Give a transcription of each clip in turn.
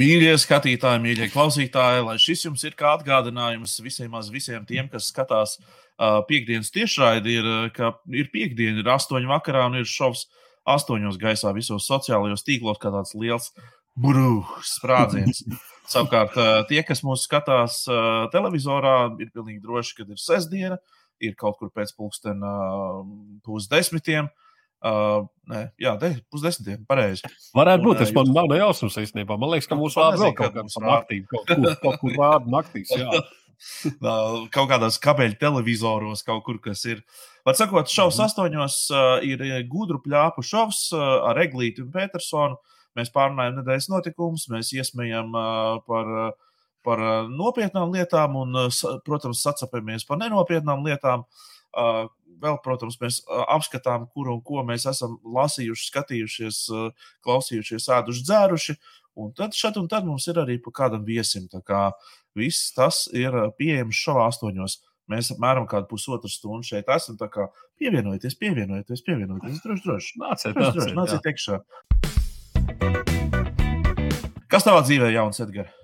Mīļie skatītāji, mīļie klausītāji, lai šis jums ir kā atgādinājums visiem, visiem tiem, kas skatās uh, piekdienas tiešraidi, ir, ka ir piekdiena, ir astoņi vakarā un ir šovs astoņos gaisā visos sociālajos tīklos, kā tāds liels brūks sprādziens. Savukārt, uh, tie, kas mūs skatās uh, televizorā, ir pilnīgi droši, ka ir sestdiena, ir kaut kur pēc uh, pusdesmitiem. Uh, Uh, nē, jā, pusdesmitiem. Pareizi. Varētu būt. Tas man nav nejausmas īstenībā. Man liekas, ka mūsu vārdi vēl kaut kādā naktī, kaut kur, kaut kur rāda naktīs. Kaut kādās kabeļu televizoros, kaut kur kas ir. Var sakot, šovs mm -hmm. astoņos uh, ir gudru pļāpu šovs uh, ar Eglītu un Petersonu. Mēs pārunājam nedēļas notikumus, mēs iesmējam uh, par, uh, par nopietnām lietām un, uh, protams, sacapamies par nenopietnām lietām. Uh, vēl, protams, mēs apskatām, kur un ko mēs esam lasījuši, skatījušies, klausījušies, ēduši, dzēruši. Un tad šeit un tad mums ir arī pa kādam viesim. Tā kā viss tas ir pieejams šovā astoņos. Mēs apmēram kādu pusotru stundu šeit esam. Tā kā pievienojieties, pievienojieties, pievienojieties. Droši, droši. Nāciet, droši, droši, nāciet iekšā. Kas tavā dzīvē jauns, Edgars?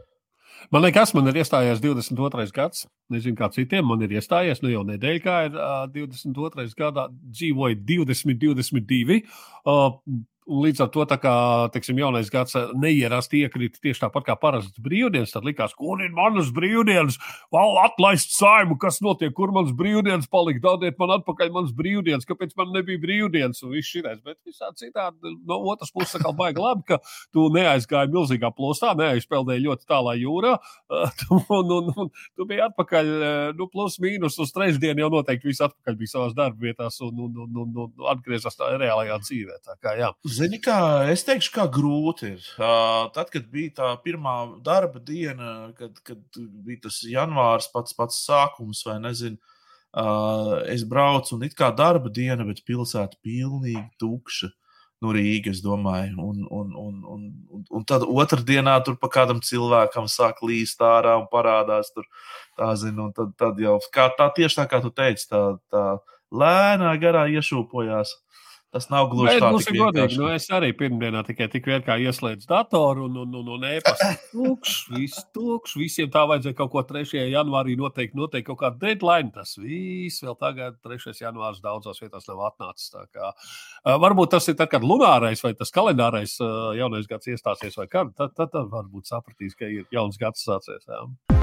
Man liekas, man ir iestājies 22. gads. Nezinu, kā citiem man ir iestājies. Nu, jau nedēļa, kā ir uh, 22. gadā, dzīvoju 20, 22. Uh, Līdz ar to, kā teiksim, jaunais gads eh, neierasti iekrita tieši tāpat kā parastas brīvdienas, tad likās, kur ir manas brīvdienas, vēl atlaist saimu, kas notiek, kur manas brīvdienas palika, dodiet man atpakaļ manas brīvdienas, kāpēc man nebija brīvdienas un viss šis. Bet visā citādi no otras puses atkal baigi labi, ka tu neaizgāji milzīgā plosā, neaizpeldēji ļoti tālā jūrā, un, un, un tu biji atpakaļ, eh, nu, plus mīnus uz trešdienu jau noteikti viss atpakaļ bija savās darba vietās un, un, un, un, un atgriezās reālajā dzīvē. Tā kā, jā. Zini, kā es teikšu, kā grūti ir. Uh, tad, kad bija tā pirmā darba diena, kad, kad bija tas janvārs, pats, pats sākums, vai nezinu, uh, es braucu un it kā darba diena, bet pilsēta pilnīgi tukša. No Rīgas, domāju, un, un, un, un, un, tad otrdienā tur pa kādam cilvēkam sāk līst ārā un parādās tur. Tā, zinu, un tad, tad jau kā, tā tieši tā, kā tu teici, tā, tā lēnā garā iešūpojās. Tas nav gluži tā, nu, godīgi. Nu, es arī pirmdienā tikai tik vien kā ieslēdzu datoru un, un, un, un e-pastu. Tukšs, viss tukšs. Visiem tā vajadzēja kaut ko 3. janvārī noteikt, noteikt kaut kādu deadline. Tas viss vēl tagad, 3. janvārs, daudzās vietās nav atnācis. Kā, varbūt tas ir tad, kad lunārais vai tas kalendārais jaunais gads iestāsies vai kad. Tad, tad, tad varbūt sapratīs, ka ir jauns gads sācies. Jā.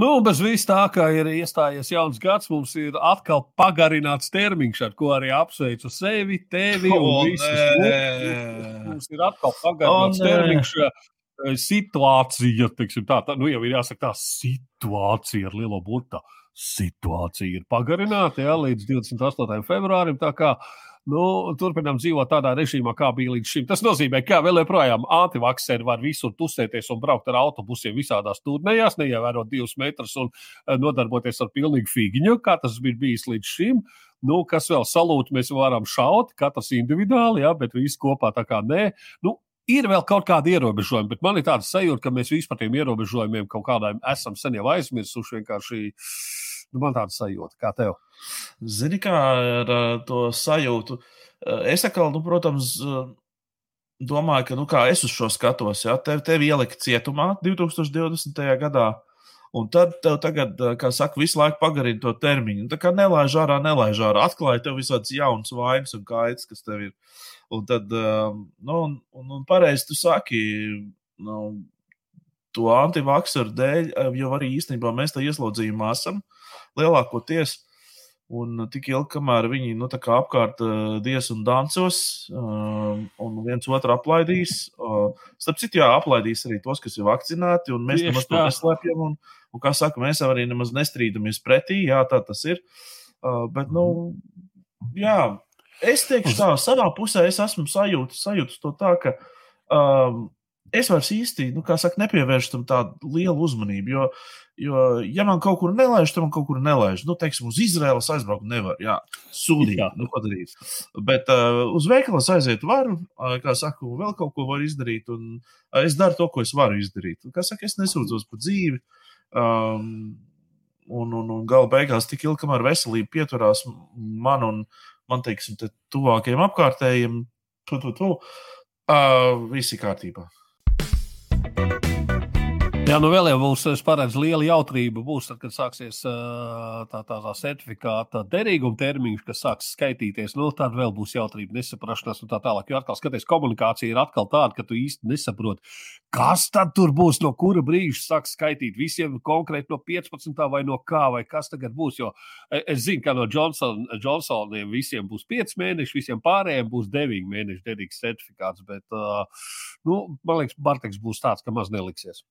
Nu, bez vis tā, ka ir iestājies jauns gads, mums ir atkal pagarināts termiņš, ar ko arī apsveicu sevi, tevi un oh, visus. Mums, mums ir atkal pagarināts oh, termiņš. Eh, situācija, teiksim, tā, tā, nu jau ir jāsaka, tā situācija ar lielo burtu. Situācija ir pagarināta jā, līdz 28. februārim. Tā kā uh, nu, turpinām dzīvot tādā režīmā, kā bija līdz šim. Tas nozīmē, ka vēl joprojām antivakseri var visur tusēties un braukt ar autobusiem visādās turnējās, neievērot divus metrus un eh, nodarboties ar pilnīgu figņu, kā tas bija bijis līdz šim. Nu, kas vēl salūti, mēs varam šaut, katrs individuāli, jā, bet visi kopā tā kā nē. Nu, ir vēl kaut kādi ierobežojumi, bet man ir tāds sajūta, ka mēs vispār par tiem ierobežojumiem kaut kādām esam sen jau aizmirsuši. Vienkārši nu, man tāda sajūta, kā tev. Zini, kā ar to sajūtu? Es atkal, nu, protams, domāju, ka, nu, es uz šo skatos, ja tevi, tevi ielika cietumā 2020. gadā. Un tad tev tagad, kā saka, visu laiku pagarina to termiņu. Tā kā nelaiž ārā, nelaiž ārā. Atklāja tev visādas jaunas vainas un kaitas, kas tev ir. Un tad, nu, un, un, un pareizi tu saki, nu, to antivaksaru dēļ, jo arī īstenībā mēs tā ieslodzījumā esam lielākoties. Un tik ilgi, kamēr viņi nu, apkārt uh, dies un dancos, uh, un viens otru aplaidīs. Uh, starp citu, jā, aplaidīs arī tos, kas ir vakcinēti, un mēs nemaz to neslēpjam. Un, un, kā saka, mēs arī nemaz nestrīdamies pretī. Jā, tā tas ir. Uh, bet, nu, jā, es teikšu tā, savā pusē es esmu sajūtis, sajūtis to tā, ka. Um, es vairs īsti, nu, kā saka, nepievēršu tam tādu lielu uzmanību. Jo, jo, ja man kaut kur nelaiž, tad man kaut kur nelaiž. Nu, teiksim, uz Izraēlas aizbraukt nevar. Jā, sūdīgi. Nu, ko darīt? Bet uh, uz veikalu aiziet varu, uh, kā saka, vēl kaut ko var izdarīt. Un uh, es daru to, ko es varu izdarīt. Un, kā saka, es nesūdzos par dzīvi. Um, un, un, un gala beigās tik ilgi, kamēr veselība pieturās man un man, teiksim, te tuvākajiem apkārtējiem, tu, tu, tu, uh, viss ir kārtībā. Jā, nu vēl jau būs paredz liela jautrība. Būs tad, kad sāksies tā, tā, tā certifikāta derīguma termiņš, kas sāks skaitīties. Nu, tad vēl būs jautrība, nesaprašanās un tā tālāk. Jo atkal skaties, komunikācija ir atkal tāda, ka tu īsti nesaproti, kas tad tur būs, no kura brīža sāks skaitīt. Visiem konkrēti no 15. vai no kā, vai kas tagad būs. Jo es zinu, ka no Johnson, Johnsoniem visiem būs 5 mēneši, visiem pārējiem būs 9 mēneši derīgs certifikāts. Bet, nu, man liekas, Barteks būs tāds, ka maz neliksies.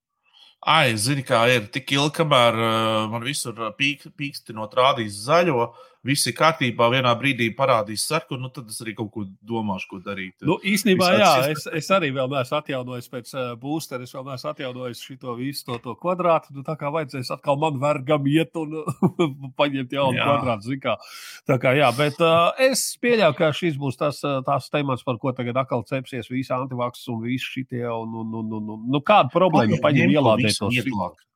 Ai, zini, kā ir. Tik ilgi, kamēr uh, man visur pīk, pīkstinot rādīs zaļo, viss ir kārtībā, vienā brīdī parādīs sarkanu, nu, tad es arī kaut ko domāšu, ko darīt. Nu, īstenībā, jā, es, es arī vēl neesmu atjaunojis pēc uh, boostera, es vēl neesmu atjaunojis šo visu to, to kvadrātu. Nu, tā kā vajadzēs atkal man vergam iet un paņemt jaunu jā. kvadrātu. Zikā. Tā kā, jā, bet uh, es pieļauju, ka šis būs tas, tās temats, par ko tagad atkal cepsies visi antivaks un visi šitie. Un, un, un, un, un, nu, kāda problēma paņem ielādēt tos?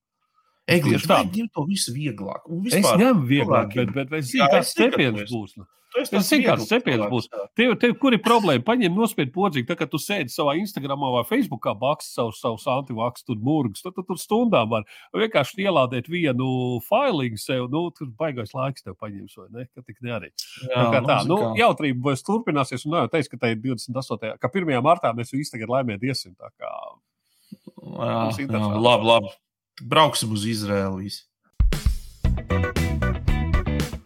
Eglīši, vajag ņemt to visu vieglāk. Vispār, es ņemu vieglāk, bet, bet, bet es zinu, kāds cepiens būs. Nu. Es zinu, kāds cepiens būs. Tev, tev kur ir problēma? Paņem nospied podziņu, tā kā tu sēdi savā Instagramā vai Facebookā, bakst savus, savus antivaks, tur mūrgus, tad tu tur stundām var vienkārši ielādēt vienu failingu sev, nu, tur baigais laiks tev paņems, vai ne? Ka tik nearī. Jā, tā kā tā, nu, jautrība būs turpināsies, un nav jau teiks, ka tā ir 28. ka 1. martā mēs visi tagad laimēt iesim, tā kā. Jā, labi, labi. Brauksim uz Izraēlu.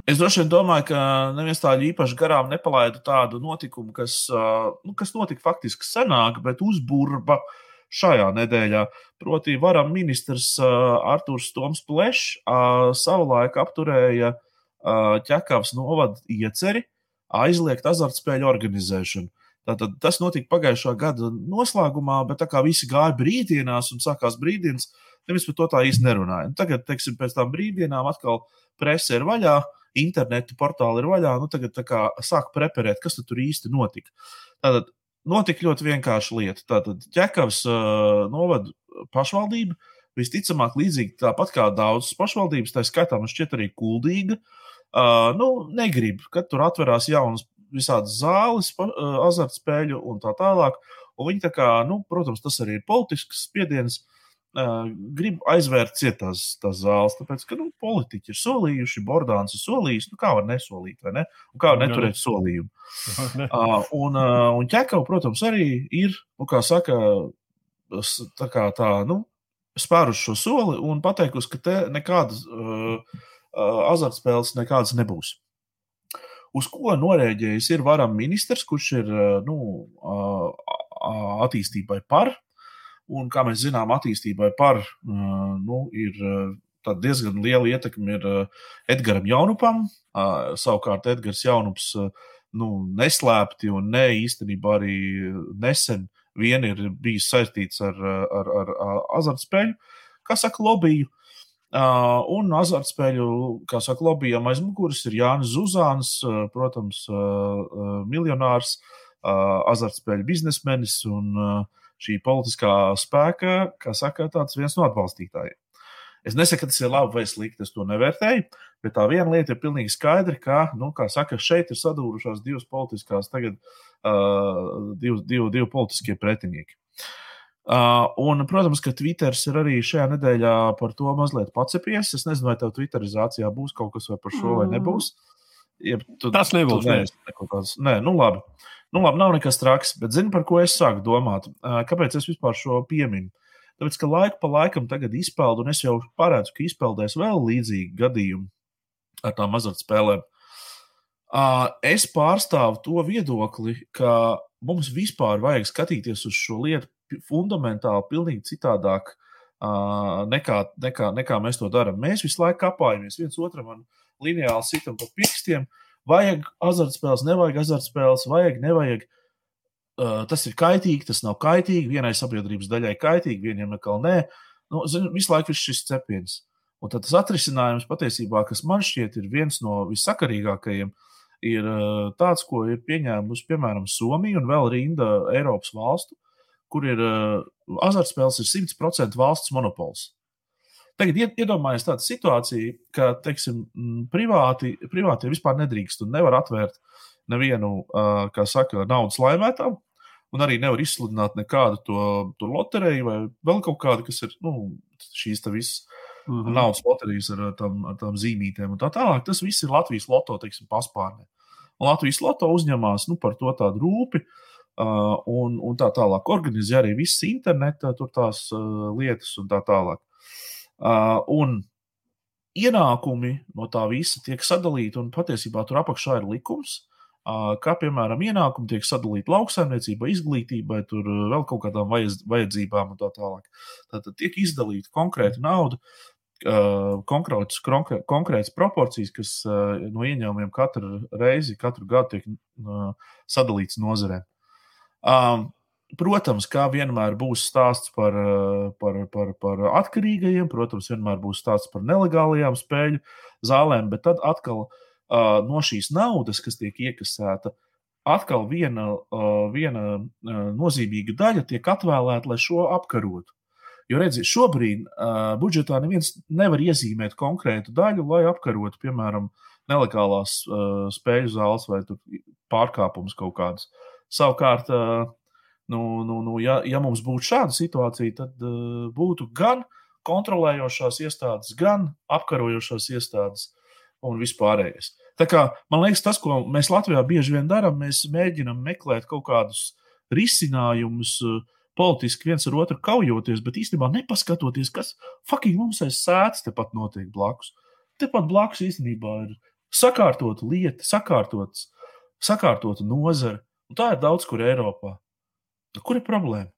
Es droši vien domāju, ka neviens tādu īpaši garām nepalaidu tādu notikumu, kas, nu, kas notika faktiski senāk, bet uzburba šajā nedēļā. Proti, varam ministrs Arthurs Toms Plešs savulaik apturēja ķekavas novada ieceri aizliegt azartspēļu organizēšanu. Tātad tas notika pagājušā gada noslēgumā, bet tā kā visi gāja brīvdienās un sākās brīvdienas, nevis par to tā īsti nerunāja. Un tagad, teiksim, pēc tam brīvdienām atkal presa ir vaļā, internetu portāli ir vaļā. Nu, tagad kā, sāk preparēt, kas tur īsti notika. Tātad notika ļoti vienkārša lieta. Tātad ķekavas uh, novada pašvaldība. Visticamāk, līdzīgi tāpat kā daudzas pašvaldības, tā skaitā man šķiet arī kuldīga, uh, nu, negrib, kad tur atverās jaunas visādas zāles, azartspēļu un tā tālāk. Un viņi tā kā, nu, protams, tas arī ir politisks spiediens. Grib aizvērt cietās tās zāles, tāpēc, ka nu, politiķi ir solījuši, Bordāns ir solījis, nu, kā var nesolīt, vai ne? Un kā var neturēt solījumu. Uh, un, uh, un ķekau, protams, arī ir, nu, kā saka, tā kā tā, nu, spērus šo soli un pateikusi, ka te nekādas uh, uh, azartspēles nekādas nebūs uz ko norēģējis ir varam ministrs, kurš ir nu, attīstībai par. Un, kā mēs zinām, attīstībai par nu, ir diezgan liela ietekme ir Edgars Jaunupam. Savukārt Edgars Jaunups nu, neslēpti un ne īstenībā arī nesen vien ir bijis saistīts ar, ar, ar, ar azartspēļu, kā saka, lobiju. Uh, un azartspēļu, saka, lobbyam aiz muguras ir Jānis Zuzāns, uh, protams, uh, miljonārs, azartspēļu biznesmenis un šī politiskā spēka, kā saka, tāds viens no atbalstītājiem. Es nesaku, ka tas ir labi vai slikti, es to nevērtēju, bet tā viena lieta ir pilnīgi skaidra, ka, nu, kā saka, šeit ir sadūrušās divas politiskās, tagad uh, divi, divi, divi politiskie pretinieki. Uh, Uh, un, protams, ka Twitters ir arī šajā nedēļā par to mazliet pacepies. Es nezinu, vai tev Twitterizācijā būs kaut kas par šo vai nebūs. Ja tu, Tas nebūs. Tu neesi, nē, nu labi. Nu, labi, nav nekas traks, bet zini, par ko es sāku domāt? Uh, kāpēc es vispār šo pieminu? Tāpēc, ka laiku pa laikam tagad izpeldu, un es jau parādzu, ka izpeldēs vēl līdzīgi gadījumi ar tām azartspēlēm. Uh, es pārstāvu to viedokli, ka mums vispār vajag skatīties uz šo lietu fundamentāli pilnīgi citādāk uh, nekā, nekā, nekā mēs to darām. Mēs visu laiku kapājamies viens otram un lineāli sitam pa pirkstiem. Vajag azartspēles, nevajag azartspēles, vajag, nevajag. Uh, tas ir kaitīgi, tas nav kaitīgi. Vienai sabiedrības daļai kaitīgi, vienam atkal nē. Nu, zin, visu laiku ir šis cepiens. Un tas atrisinājums patiesībā, kas man šķiet ir viens no vissakarīgākajiem, ir tāds, ko ir pieņēmusi piemēram Somija un vēl rinda Eiropas valstu, kur ir uh, azartspēles, ir 100% valsts monopols. Tagad iedomājieties tādu situāciju, ka teiksim, privāti, privāti vispār nedrīkst un nevar atvērt nevienu, kā saka, naudas laimētāju, un arī nevar izsludināt nekādu to, to loteriju vai vēl kaut kādu, kas ir nu, šīs visas mm -hmm. naudas loterijas ar tām, ar tām zīmītēm un tā tālāk. Tas viss ir Latvijas loto, teiksim, paspārnē. Un Latvijas loto uzņemās nu, par to tādu rūpi. Un, un tā tālāk. Organizē arī visas interneta tās uh, lietas un tā tālāk. Un ienākumi no tā visa tiek sadalīti, un patiesībā tur apakšā ir likums, kā piemēram ienākumi tiek sadalīti lauksaimniecībai, izglītībai, tur vēl kaut kādām vajadz, vajadzībām un tā tālāk. Tātad tiek izdalīta konkrēta nauda. Konkrētas, konkrētas proporcijas, kas no ieņēmumiem katru reizi, katru gadu tiek sadalīts nozarēm. Um, Protams, kā vienmēr būs stāsts par, eh, par, par, par atkarīgajiem, protams, vienmēr būs stāsts par nelegālajām spēļu zālēm, bet tad atkal uh, no šīs naudas, kas tiek iekasēta, atkal viena, uh, viena uh, nozīmīga daļa tiek atvēlēta, lai šo apkarotu. Jo, redziet, šobrīd uh, budžetā neviens nevar iezīmēt konkrētu daļu, lai apkarotu, piemēram, nelegālās uh, spēļu zāles vai pārkāpumus kaut kādus. Savukārt, Nu, nu, nu, ja, ja mums būtu šāda situācija, tad būtu gan kontrolējošās iestādes, gan apkarojošās iestādes un vispārējais. Tā kā, man liekas, tas, ko mēs Latvijā bieži vien darām, mēs mēģinām meklēt kaut kādus risinājumus, politiski viens ar otru kaujoties, bet īstenībā nepaskatoties, kas fucking mums aiz sēdes tepat notiek blakus. Tepat blakus īstenībā ir sakārtota lieta, sakārtots, sakārtota nozara, un tā ir daudz kur Eiropā. Nu, kur ir problēma?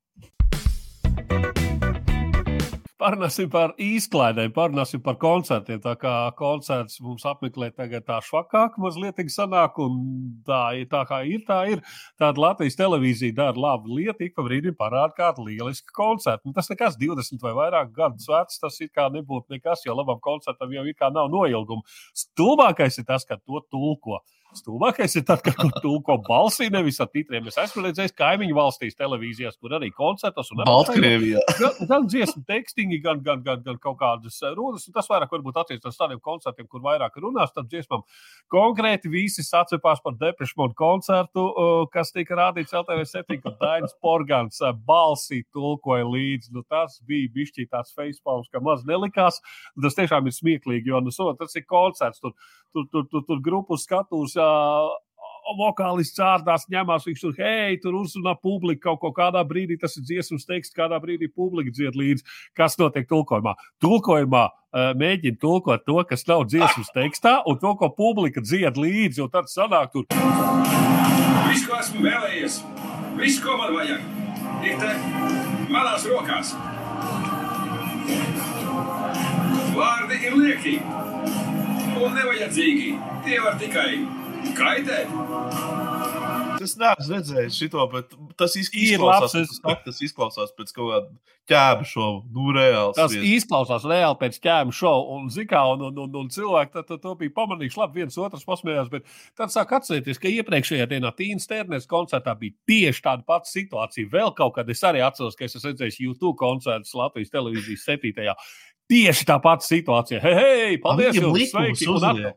Parunāsim par izklaidēm, parunāsim par koncertiem. Tā kā koncerts mums apmeklē tagad tā švakāk, mazliet sanāk, un tā, tā kā ir, tā ir. Tāda Latvijas televīzija dara labu lietu, ik pa brīdim parāda kādu lielisku koncertu. Un tas nekas 20 vai vairāk gadus vecs, tas it kā nebūtu nekas, jo labam koncertam jau it kā nav noilguma. Stulbākais ir tas, ka to tulko. Stulbākais ir tad, kad tu tulko balsī, nevis ar titriem. Es esmu redzējis kaimiņu valstīs, televīzijās, kur arī koncertos un Baltkrievijā. Gan, gan dziesmu tekstiņi, gan, gan, gan, gan kaut kādas eh, runas. Tas vairāk varbūt attiecas tādiem koncertiem, kur vairāk runās par dziesmām. Konkrēti visi sacepās par Deprešmonu koncertu, kas tika rādīts LTV7, kad Dainis Porgans eh, balsī tulkoja līdzi. Nu, tas bija bišķī tāds facepalms, ka maz nelikās. Tas tiešām ir smieklīgi, jo nu, so, tas ir koncerts. Tur, tur, tur, tur, tur grupu skatos vokālists ārdās ņemās, viņš tur, hei, tur uzrunā publiku kaut ko kādā brīdī, tas ir dziesmas teksts, kādā brīdī publika dzied līdzi, kas notiek tulkojumā. Tulkojumā uh, mēģina tulkot to, kas nav dziesmas tekstā, un to, ko publika dzied līdzi, un tad sanāk tur. Viss, ko esmu vēlējies, viss, ko man vajag, ir te manās rokās. Vārdi ir lieki un nevajadzīgi. Tie var tikai kaitēt. Es neesmu redzējis šo, bet tas izklausās, labs, es... tas izklausās pēc kaut kāda ķēbu šova. Nu, reāli. Tas vies. izklausās reāli pēc ķēbu šova. Un, zikā, un, un, un, un cilvēki tad, tad, to bija pamanījuši. Labi, viens otrs pasmējās, bet tad sāk atcerēties, ka iepriekšējā dienā Tīnas Stērnes koncertā bija tieši tāda pati situācija. Vēl kaut kad es arī atceros, ka es esmu redzējis YouTube koncertus Latvijas televīzijas 7. Tieši tā pati situācija. Hei, hei paldies! Jums, sveiki!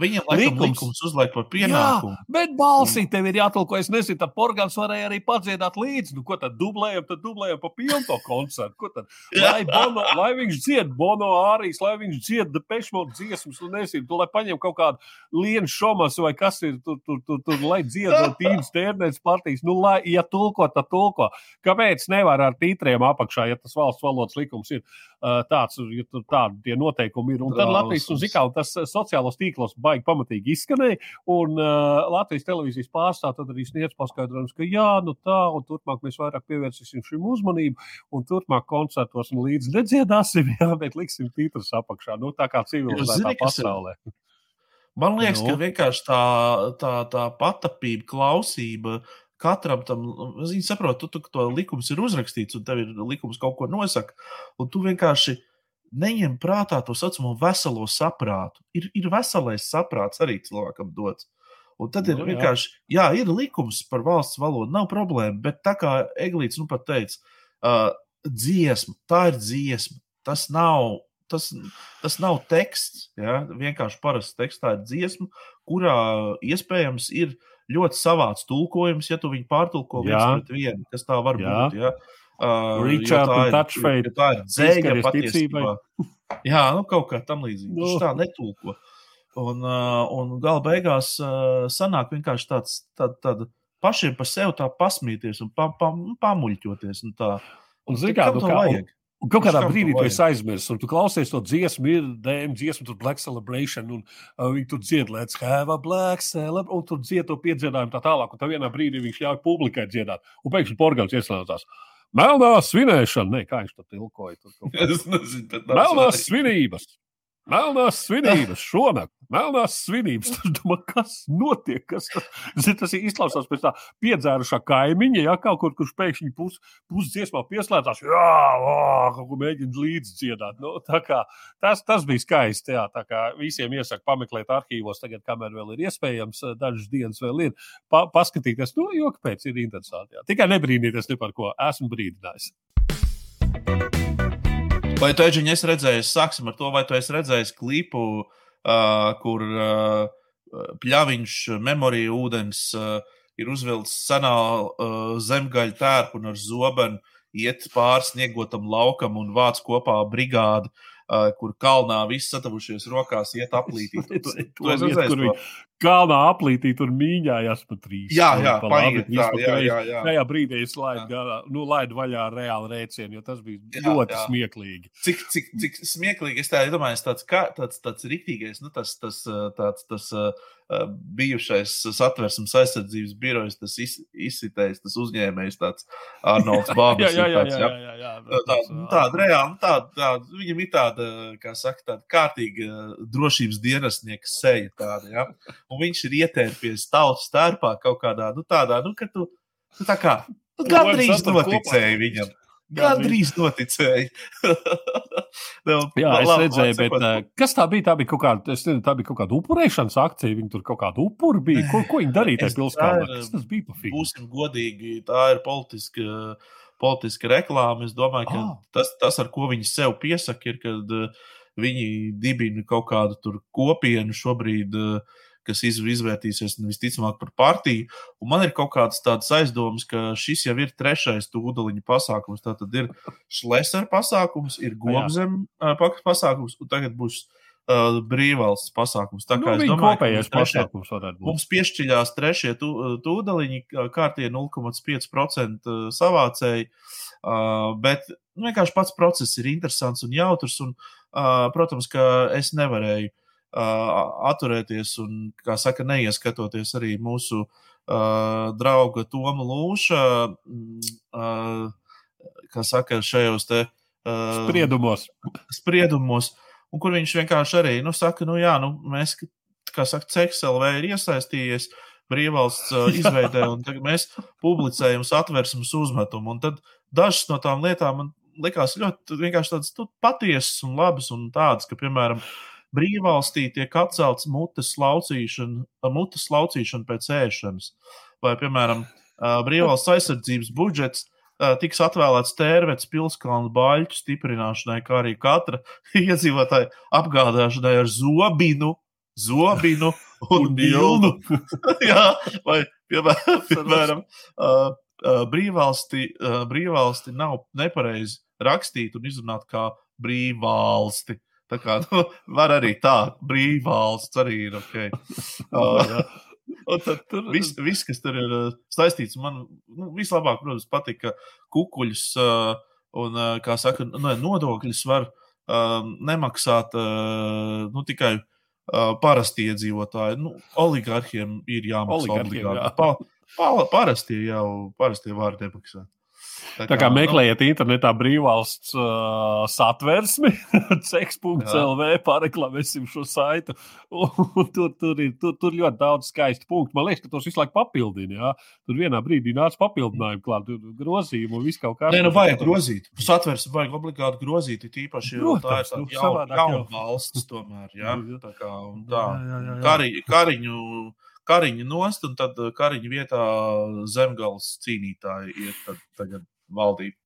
Viņam laikam likums uzliek par pienākumu. Jā, bet balsī tev ir jātulko. Es nezinu, tad Porgans varēja arī padziedāt līdzi. Nu, ko tad dublējam, tad dublējam pa pilnu koncertu. Ko tad? Lai, bono, lai viņš dzied Bono Ārijas, lai viņš dzied Depešmodu dziesmas, un nezinu, tu, lai paņem kaut kādu lienu šomas vai kas ir tur, tur, tur, tur lai dzied tīnas tērnēs partijas. Nu, lai, ja tulko, tad tulko. Kāpēc nevar ar tītriem apakšā, ja tas valsts valodas likums ir uh, tāds, ja tur tādi noteikumi ir. Un tad Latvijas un Zikā, un tas sociālos tīklos tīklos baigi pamatīgi izskanēja. Un uh, Latvijas televīzijas pārstāvja arī sniedz paskaidrojumus, ka jā, nu tā, un turpmāk mēs vairāk pievērsīsim šim uzmanību, un turpmāk koncertos un līdz nedziedāsim, jā, bet liksim tītrus apakšā. Nu, tā kā civilizētā pasaulē. Man liekas, nu. ka vienkārši tā, tā, tā patapība, klausība, katram tam, viņi saprot, tu, tu, to likums ir uzrakstīts, un tev ir likums kaut ko nosaka, un tu vienkārši neņem prātā to saucamo veselo saprātu. Ir, ir veselais saprāts arī cilvēkam dots. Un tad ir no, nu, vienkārši, jā. jā, ir likums par valsts valodu, nav problēma. Bet tā kā Eglīts nu pat teica, uh, dziesma, tā ir dziesma. tas nav. Tas, tas nav teksts, ja? vienkārši parasts teksts. Tā ir dziesma, kurā iespējams ir ļoti savāds tulkojums, ja tu viņu pārtulko viens pret vienu, kas tā var Jā. būt. Ja? Uh, Richard un Touchfade. Tā ir dzēļa patiesībā. Jā, nu kaut kā tam līdzīga. Viņš nu. tā netulko. Un, uh, un gala beigās uh, sanāk vienkārši tāds, tād, tād pašiem par sevi tā pasmīties un pa, pa, pamuļķoties. Un tā. Un, zin, kā, nu, kā? Un, un kaut kādā brīdī tu esi aizmirsis, un tu klausies to dziesmu, ir DM dziesma, tur Black Celebration, un uh, viņi tur dzied, let's have a black celebration, un tur dzied to piedziedājumu tā tālāk, un tā vienā brīdī viņš ļauj publikai dziedāt, un pēkšņi porgāns ieslēdzās. Melnā svinēšana, ne, kā viņš to tilkoja. Tur, Melnās svinības. Melnās svinības šonakt, melnās svinības. Tur domā, kas notiek? Kas tas, tas izklausās pēc tā piedzērušā kaimiņa, ja kaut kur, kurš pēkšņi pus, pusdziesmā pieslēdzās, jā, o, kaut ko mēģina līdzi dziedāt. Nu, kā, tas, tas bija skaisti. Jā, visiem iesaku pameklēt arhīvos, tagad, kamēr vēl ir iespējams, dažas dienas vēl ir, pa, paskatīties, nu, jo kāpēc ir interesanti. Jā. Tikai nebrīnīties ne par ko, esmu brīdinājis. Vai tu Eģiņš esi redzējis, sāksim ar to, vai tu esi redzējis klipu, uh, kur uh, pļaviņš, memorija ūdens uh, ir uzvilcis senā uh, zemgaļa tērpu un ar zobenu iet pāri sniegotam laukam un vāc kopā brigādi. Uh, kur kalnā viss satavušies rokās, iet aplītīt. Tu, tu, tu, tu redzēji, kur viņi kalnā aplītīt un mīņājās pa trīs. Jā, jā, paiet, tā, jā, jā, jā. Tajā brīdī es laidu, galā, nu, laidu vaļā reāli rēcienu, jo tas bija jā, ļoti jā. smieklīgi. Cik, cik, cik smieklīgi, es tā domāju, tāds, kā, tāds, tāds riktīgais, nu, tas, tas, tāds, tas, tas bijušais satversmes aizsardzības birojas, tas iz, izsitējis, tas uzņēmējs, tāds Arnolds Bābis. jā, jā, jā, jā, jā, jā, jā, tā, nu, tāda reāli, tāda, tāda, viņam ir tāda, kā saka, tāda kārtīga drošības dienestnieka seja tāda, ja? Un viņš ir ietērpies tautas starpā kaut kādā, nu tādā, nu, ka tu, nu tā kā, nu, gandrīz noticēji viņam. Gandrīz noticēji. nu, Jā, es labi, redzēju, bet uh, kas tā bija? Tā bija kaut kāda, es nezinu, tā bija kaut kāda upurēšanas akcija. Viņi tur kaut kādu upuru bija. Ko, ko viņi darīja tajā pilsētā? Kas tas bija pa filmu? Būsim godīgi, tā ir politiska, politiska reklāma. Es domāju, ka ah. tas, tas, ar ko viņi sev piesaka, ir, kad uh, viņi dibina kaut kādu tur kopienu šobrīd. Uh, kas izvērtīsies visticamāk par partiju. Un man ir kaut kādas tādas aizdomas, ka šis jau ir trešais tūdaļiņa pasākums. Tā tad ir Šlesera pasākums, ir Gobzem pasākums, un tagad būs uh, brīvvalsts pasākums. Tā kā nu, es domāju, ka trešie, mums piešķiļās trešie tūdaļiņi, kārtie 0,5% savācēji. Uh, bet nu, vienkārši pats process ir interesants un jautrs. Un, uh, protams, ka es nevarēju atturēties un, kā saka, neieskatoties arī mūsu uh, drauga Toma Lūša, uh, kā saka, šajos te uh, spriedumos. spriedumos. Un kur viņš vienkārši arī nu, saka, nu jā, nu, mēs, kā saka, CEXLV ir iesaistījies brīvvalsts uh, izveidē, un tagad mēs publicējam satversmes uzmetumu. Un tad dažas no tām lietām man likās ļoti vienkārši tādas nu, patiesas un labas un tādas, ka, piemēram, uh, brīvvalstī tiek atcelts mutes laucīšana, mutes laucīšana pēc ēšanas. Vai, piemēram, brīvvalsts aizsardzības budžets tiks atvēlēts tērvets pilskalnu baļķu stiprināšanai, kā arī katra iedzīvotāja apgādāšanai ar zobinu, zobinu un bilnu. Jā, vai, piemēram, piemēram brīvvalsti, brīvvalsti nav nepareizi rakstīt un izrunāt kā brīvvalsti. Tā kā nu, var arī tā, brīvvalsts arī ir ok. Uh, tad tur viss, vis, kas tur ir uh, saistīts, man nu, vislabāk, protams, patika kukuļus uh, un, uh, kā saka, nu, nodokļus var um, nemaksāt uh, nu, tikai uh, parasti iedzīvotāji. Nu, oligarhiem ir jāmaksā obligāti. Jā. Pa, pa, parasti jau parasti var nemaksāt. Tā, tā kā, kā nu, meklējiet nu, internetā brīvvalsts uh, satversmi, ceks.lv, pareklamēsim šo saitu. tur, tur ir tur, tur ļoti daudz skaistu punktu. Man liekas, ka tos visu laiku papildina. Jā. Tur vienā brīdī nāca papildinājumi, klāt, grozījumu un viss kaut kā. Nē, nu vajag grozīt. Satversmi vajag obligāti grozīt, tīpaši, jo tā ir tāda jauna, jauna valsts tomēr. Jā. Tā kā tā. Jā, jā, jā, jā. Kari, kariņu kariņu nost, un tad kariņu vietā zemgāles cīnītāji iet tagad valdību.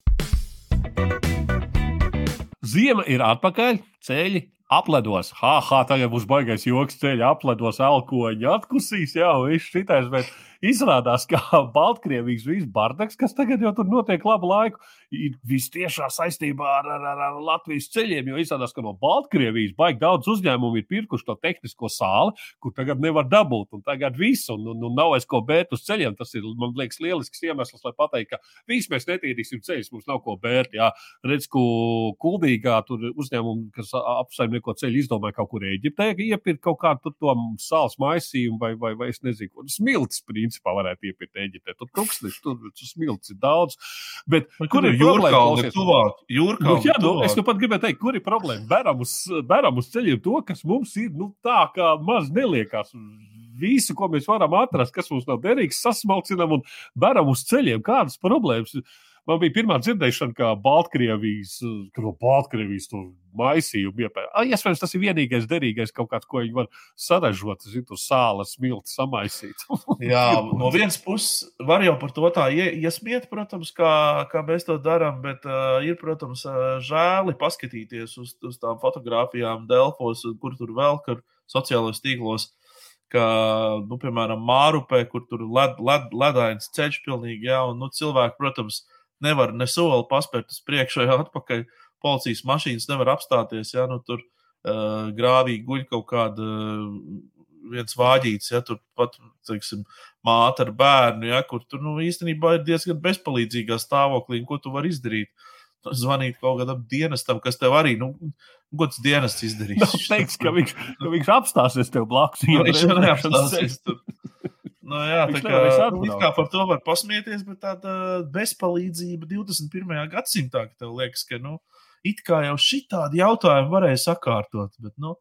Ziema ir atpakaļ, ceļi apledos. Ha, ha, tagad būs baigais joks, ceļi apledos, elkoņi atkusīs, jau viss šitais. Bet izrādās, ka Baltkrievijas viss bardaks, kas tagad jau tur notiek labu laiku, ir vistiešā saistībā ar, ar, ar, ar Latvijas ceļiem. Jo izrādās, ka no Baltkrievijas baigi daudz uzņēmumu ir pirkuši to tehnisko sāli, kur tagad nevar dabūt. Un tagad viss, un, un, un nav vairs ko bērt uz ceļiem. Tas ir, man liekas, lielisks iemesls, lai pateiktu, ka viss mēs netīrīsim ceļus, mums nav ko bērt. Jā, redz, ko kuldīgā tur uzņēmumi, kas apsaimnieko ceļu, izdomāja kaut kur Eģiptē, iepirkt kaut kādu to sāls maisījumu vai, vai, vai es nezinu, ko smilts principā varētu iepirkt Eģiptē. Tur tūkstoši, tur smilts ir daudz. Bet, Bet kur ir jūrkalni tuvāk? Jūrkalni Nu, jā, nu, tuvāk. es nu pat gribēju teikt, kur ir problēma. Beram uz, beram uz ceļiem to, kas mums ir nu, tā, kā maz neliekās. Visu, ko mēs varam atrast, kas mums nav derīgs, sasmalcinām un beram uz ceļiem. Kādas problēmas? Man bija pirmā dzirdēšana, ka Baltkrievijas, ka no Baltkrievijas tur maisījumu iepērk. Iespējams, tas ir vienīgais derīgais kaut kāds, ko viņi var saražot, zinu, tur sāla smilti samaisīt. Jā, no vienas puses var jau par to tā ie- iesmiet, protams, kā, kā mēs to darām, bet uh, ir, protams, uh, žēli paskatīties uz, uz tām fotografijām Delfos, kur tur vēl, kur sociālajos tīklos, ka, nu, piemēram, Mārupē, kur tur led, led, ledains ceļš pilnīgi, jā, un, nu, cilvēki, protams, nevar ne soli paspērt uz priekšu vai atpakaļ. Policijas mašīnas nevar apstāties, ja nu, tur uh, grāvī guļ kaut kāda uh, viens vāģīts, ja tur pat, teiksim, māte ar bērnu, ja, kur tur nu, īstenībā ir diezgan bezpalīdzīgā stāvoklī, un ko tu vari izdarīt. Zvanīt kaut kādam dienestam, kas tev arī, nu, tas dienests izdarīs. Nav teiks, ka viņš, ka viņš apstāsies tev blakus. Nu, viņš neapstāsies tur. Nu, jā, Viņš tā kā, nevarēs nu, kā par to var pasmieties, bet tāda bezpalīdzība 21. gadsimtā, ka tev liekas, ka, nu, it kā jau šitādi jautājumi varēja sakārtot, bet, nu,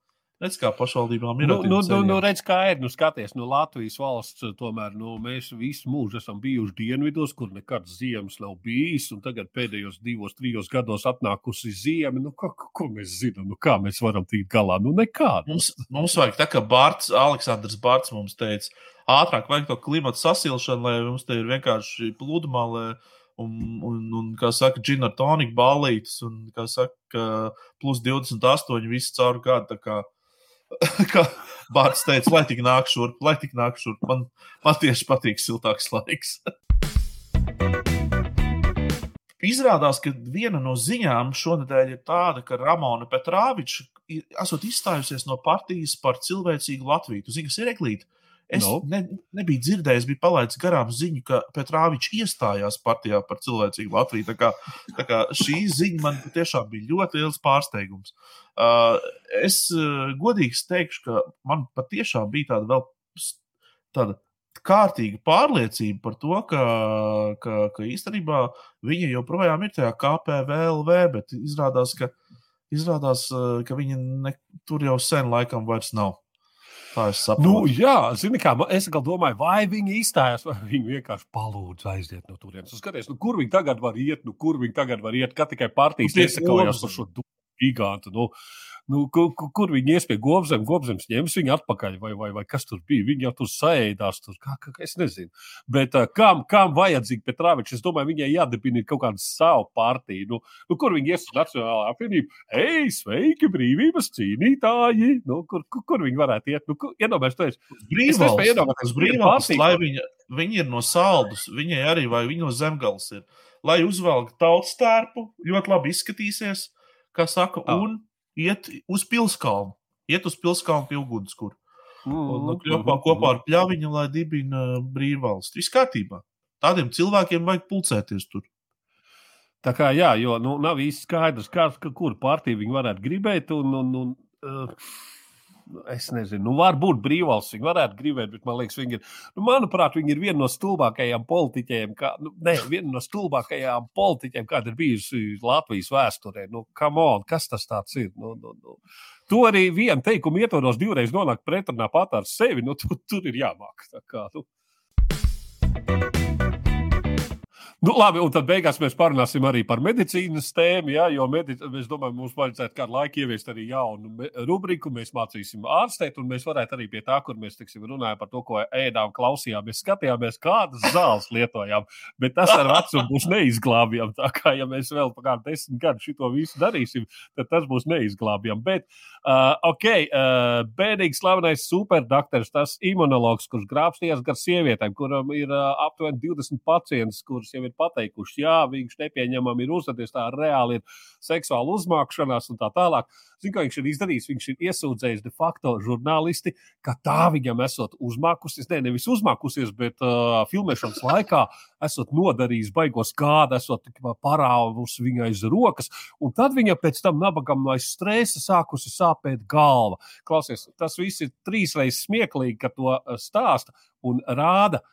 redz, kā pašvaldībām ir. Nu, nu, nu, nu, redz, kā ir. Nu, skaties, nu, Latvijas valsts tomēr nu, mēs visu mūžu esam bijuši dienvidos, kur nekad ziemas nav bijis. Un tagad pēdējos divos, trijos gados atnākusi ziema. Nu, ko, ko- mēs zinām? Nu, kā mēs varam tikt galā? Nu, nekādu. Mums, mums vajag tā, kā Bārts, Aleksandrs Bārts mums teica, ātrāk vajag to klimatu sasilšanu, lai mums te ir vienkārši pludmale un, un, un kā saka, džina ar toniku ballītes un, kā saka, plus 28 visi caur gadu. Kā, kā Bārts teica, lai tik nāk šurp, lai tik nāk šurp. Man, man tieši patīk siltāks laiks. Izrādās, ka viena no ziņām šonadēļ ir tāda, ka Ramona Petrāviča ir- izstājusies no partijas par cilvēcīgu Latviju. Tu zini, kas ir eglīte? Es No. no. ne, nebiju dzirdējis, biju palaidis garām ziņu, ka Petrāvičs iestājās partijā par cilvēcīgu Latviju. Tā kā, tā kā šī ziņa man tiešām bija ļoti liels pārsteigums. Uh, es uh, godīgi teikšu, ka man patiešām bija tāda vēl tāda kārtīga pārliecība par to, ka, ka, ka īstenībā viņa joprojām ir tajā KPVLV, bet izrādās, ka, izrādās, uh, ka viņa ne, tur jau sen laikam vairs nav. Tā es saprotu. Nu, jā, zini, kā es domāju, vai viņi izstājās, vai viņi vienkārši palūdza aiziet no turienes. Skaties, nu, kur viņi tagad var iet, nu, kur viņi tagad var iet, kā tikai partijas Nu, Gobzema. par šo gigantu. Nu, nu, kur, kur, viņi ies pie gobzem, gobzems ņems viņu atpakaļ, vai, vai, vai kas tur bija. Viņi jau tur saēdās, tur kā, kā es nezinu. Bet uh, kam, kam vajadzīgi Petrāvičs? Es domāju, viņai jādibina kaut kāda savu partiju. Nu, nu, kur viņi ies uz Nacionālā apvienību? Ei, sveiki, brīvības cīnītāji! Nu, kur, kur, kur viņi varētu iet? Nu, kur, iedomājies, tu esi Es nespēju brīvvalsts, iedomāties, uz kur ir brīvvalsts, partija, viņa ir no saldus, viņai arī, vai viņa no zemgales ir. Lai uzvelk tautas tērpu, ļoti labi izskatīsies, kā saka, Ah. un iet uz pilskalnu. Iet uz pilskalnu pie ugunskura. Un nu, Mhm, kopā, kopā ar pļaviņu, lai dibina brīvvalsts. Viss kārtībā. Tādiem cilvēkiem vajag pulcēties tur. Tā kā jā, jo nu, nav īsti skaidrs, ka, kur partija viņi varētu gribēt. Un, un, un, uh, es nezinu, nu, varbūt brīvvalsts viņi varētu gribēt, bet man liekas, viņi ir, nu, manuprāt, viņi ir viena no stulbākajām politiķiem, kā, nu, ne, viena no stulbākajām politiķiem, kāda ir bijusi Latvijas vēsturē. Nu, come on, kas tas tāds ir? Nu, nu, nu. To arī vienu teikumu ietvaros divreiz nonākt pretrunā pat ar sevi, nu, tur, tur ir jāmāk. Tā kā, nu. Nu, labi, un tad beigās mēs parunāsim arī par medicīnas tēmu. Ja, jo medic... es domāju, mums vajadzētu kādu laiku ieviest arī jaunu rubriku. Mēs mācīsim ārstēt, un mēs varētu arī pie tā, kur mēs tiksim, runājam par to, ko ēdām, klausījāmies, skatījāmies, kādas zāles lietojām. Bet tas ar vecumu būs neizglābjams. Tā kā ja mēs vēl par kādu desmit gadu šo visu darīsim, tad tas būs neizglābjams. Bet, uh, ok, uh, bēdīgs, slavenais superdoktors, tas imunologs, kurš grābstījās gar sievietēm, kuram ir uh, aptuveni 20 pacientus, kurus jau ir ir pateikuši, jā, viņš nepieņemami ir uzvedies, tā reāli ir seksuāla uzmākšanās un tā tālāk. Zinu, ko viņš ir izdarījis. Viņš ir iesūdzējis de facto žurnālisti, ka tā viņam esot uzmākusies, ne, nevis uzmākusies, bet uh, filmēšanas laikā esot nodarījis baigos kādu, esot parāvusi viņai aiz rokas, un tad viņa pēc tam nabagam no stresa sākusi sāpēt galva. Klausies, tas viss ir trīsreiz smieklīgi, ka to stāsta un rāda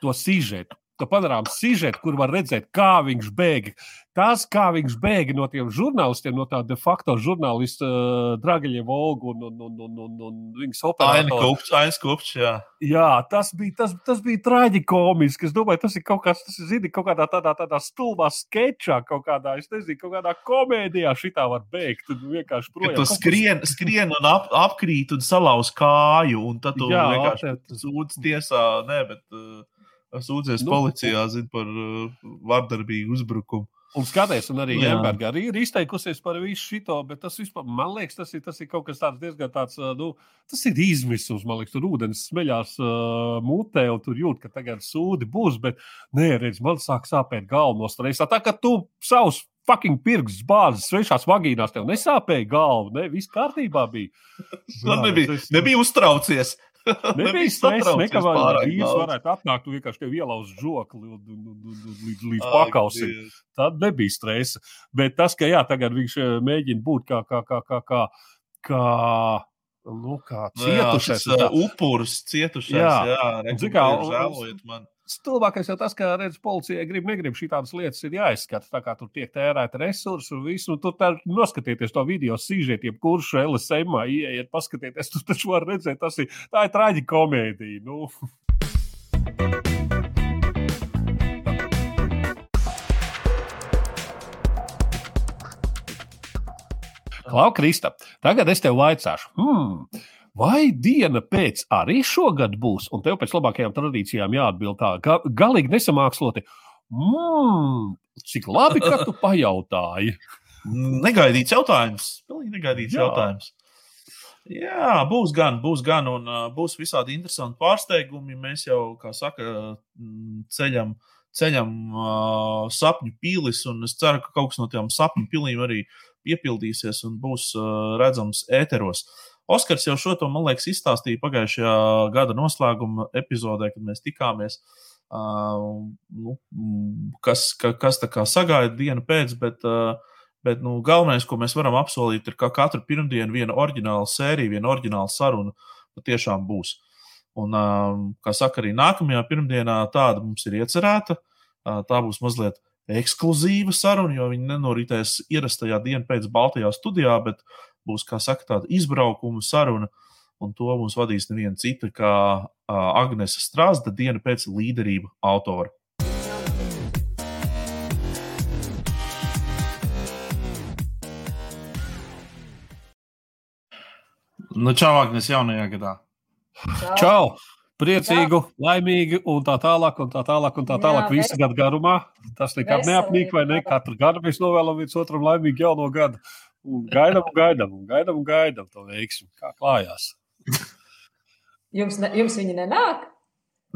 to sižetu padarām sižetu, kur var redzēt, kā viņš bēga. Tas, kā viņš bēga no tiem žurnālistiem, no tā de facto žurnālista uh, Dragaļa Volga un, un, un, un, un, un viņas operatora. Ainas kopš, jā. Jā, tas bija, tas, tas bija traģikomiski. Es domāju, tas ir kaut kāds, tas ir, zini, kaut kādā tādā, tādā stulbā sketčā, kaut kādā, es nezinu, kaut kādā komēdijā šitā var bēgt. Tad vienkārši projām. Tu skrien, skrien un ap, apkrīt un salauz kāju, un tad tu jā, vienkārši sūdz tiesā, ne, bet. Uh, sūdzies nu, policijā zin, par uh, vardarbīgu uzbrukumu. Un skaties, un arī Lemberga arī ir izteikusies par visu šo, bet tas vispār, man liekas, tas ir, tas ir kaut kas tāds diezgan tāds, uh, nu, tas ir izmisums. Man liekas, tur ūdens smeļās uh, mutē, un tur jūt, ka tagad sūdi būs, bet nē, redz, man sāk sāpēt galva no stresa. Tā kā tu savus fucking pirksts bāzes svešās vagīnās, tev nesāpēja galva, ne, viss kārtībā bija. Man nebija, nebija uztraucies. Nebija stresa, nekavā vīrs varētu atnākt un vienkārši tev ielauz žokli līdz, līdz pakausim. Tad nebija stresa. Bet tas, ka jā, tagad viņš eh, mēģina būt kā, kā, kā, kā, kā, kā nu, kā cietušais. Nu, jā, upuris cietušais. Jā, jā, jā kā, žēlojiet man. Stulbākais jau tas, ka redz, policijai grib, negrib šī tādas lietas ir jāizskata. Tā kā tur tiek tērēta resursi un viss, un tur tā noskatieties to video sīžeti, jebkurš LSM, ieiet, paskatieties, tur taču var redzēt, tas ir, tā ir traģi komēdija. Nu. Klau, Krista, tagad es tev vaicāšu. Hmm, Vai diena pēc arī šogad būs? Un tev pēc labākajām tradīcijām jāatbild tā, ka galīgi nesamāksloti. Mmm, cik labi, ka tu pajautāji. Negaidīts jautājums. Pilnīgi negaidīts Jā. jautājums. Jā, būs gan, būs gan, un būs visādi interesanti pārsteigumi. Mēs jau, kā saka, ceļam, ceļam uh, sapņu pīlis, un es ceru, ka kaut kas no tām sapņu pilīm arī piepildīsies un būs uh, redzams ēteros. Oskars jau šo to, man liekas, izstāstīja pagājušajā gada noslēguma epizodē, kad mēs tikāmies. Uh, nu, kas, ka, kas tā kā sagaida dienu pēc, bet, uh, bet nu, galvenais, ko mēs varam apsolīt, ir, ka katru pirmdienu viena oriģināla sērija, viena oriģināla saruna patiešām būs. Un, uh, kā saka, arī nākamajā pirmdienā tāda mums ir iecerēta. Uh, tā būs mazliet ekskluzīva saruna, jo viņi nenoritēs ierastajā dienā pēc Baltijā studijā, bet būs, kā saka, tāda izbraukuma saruna, un to mums vadīs neviena cita kā Agnese Strāzda diena pēc līderība autora. Nu, čau, Agnēs, jaunajā gadā. Čau! čau. Priecīgu, Jā. laimīgu, un tā tālāk, un tā tālāk, un tā tālāk. Jā, visu gadu garumā. Tas nekad neapnīk, vai ne? Katru gadu mēs novēlam viens otram laimīgu jauno gadu. Un gaidām, un gaidām, un gaidām, un gaidām to veiksmu. Kā klājās? Jums, ne, jums viņi nenāk?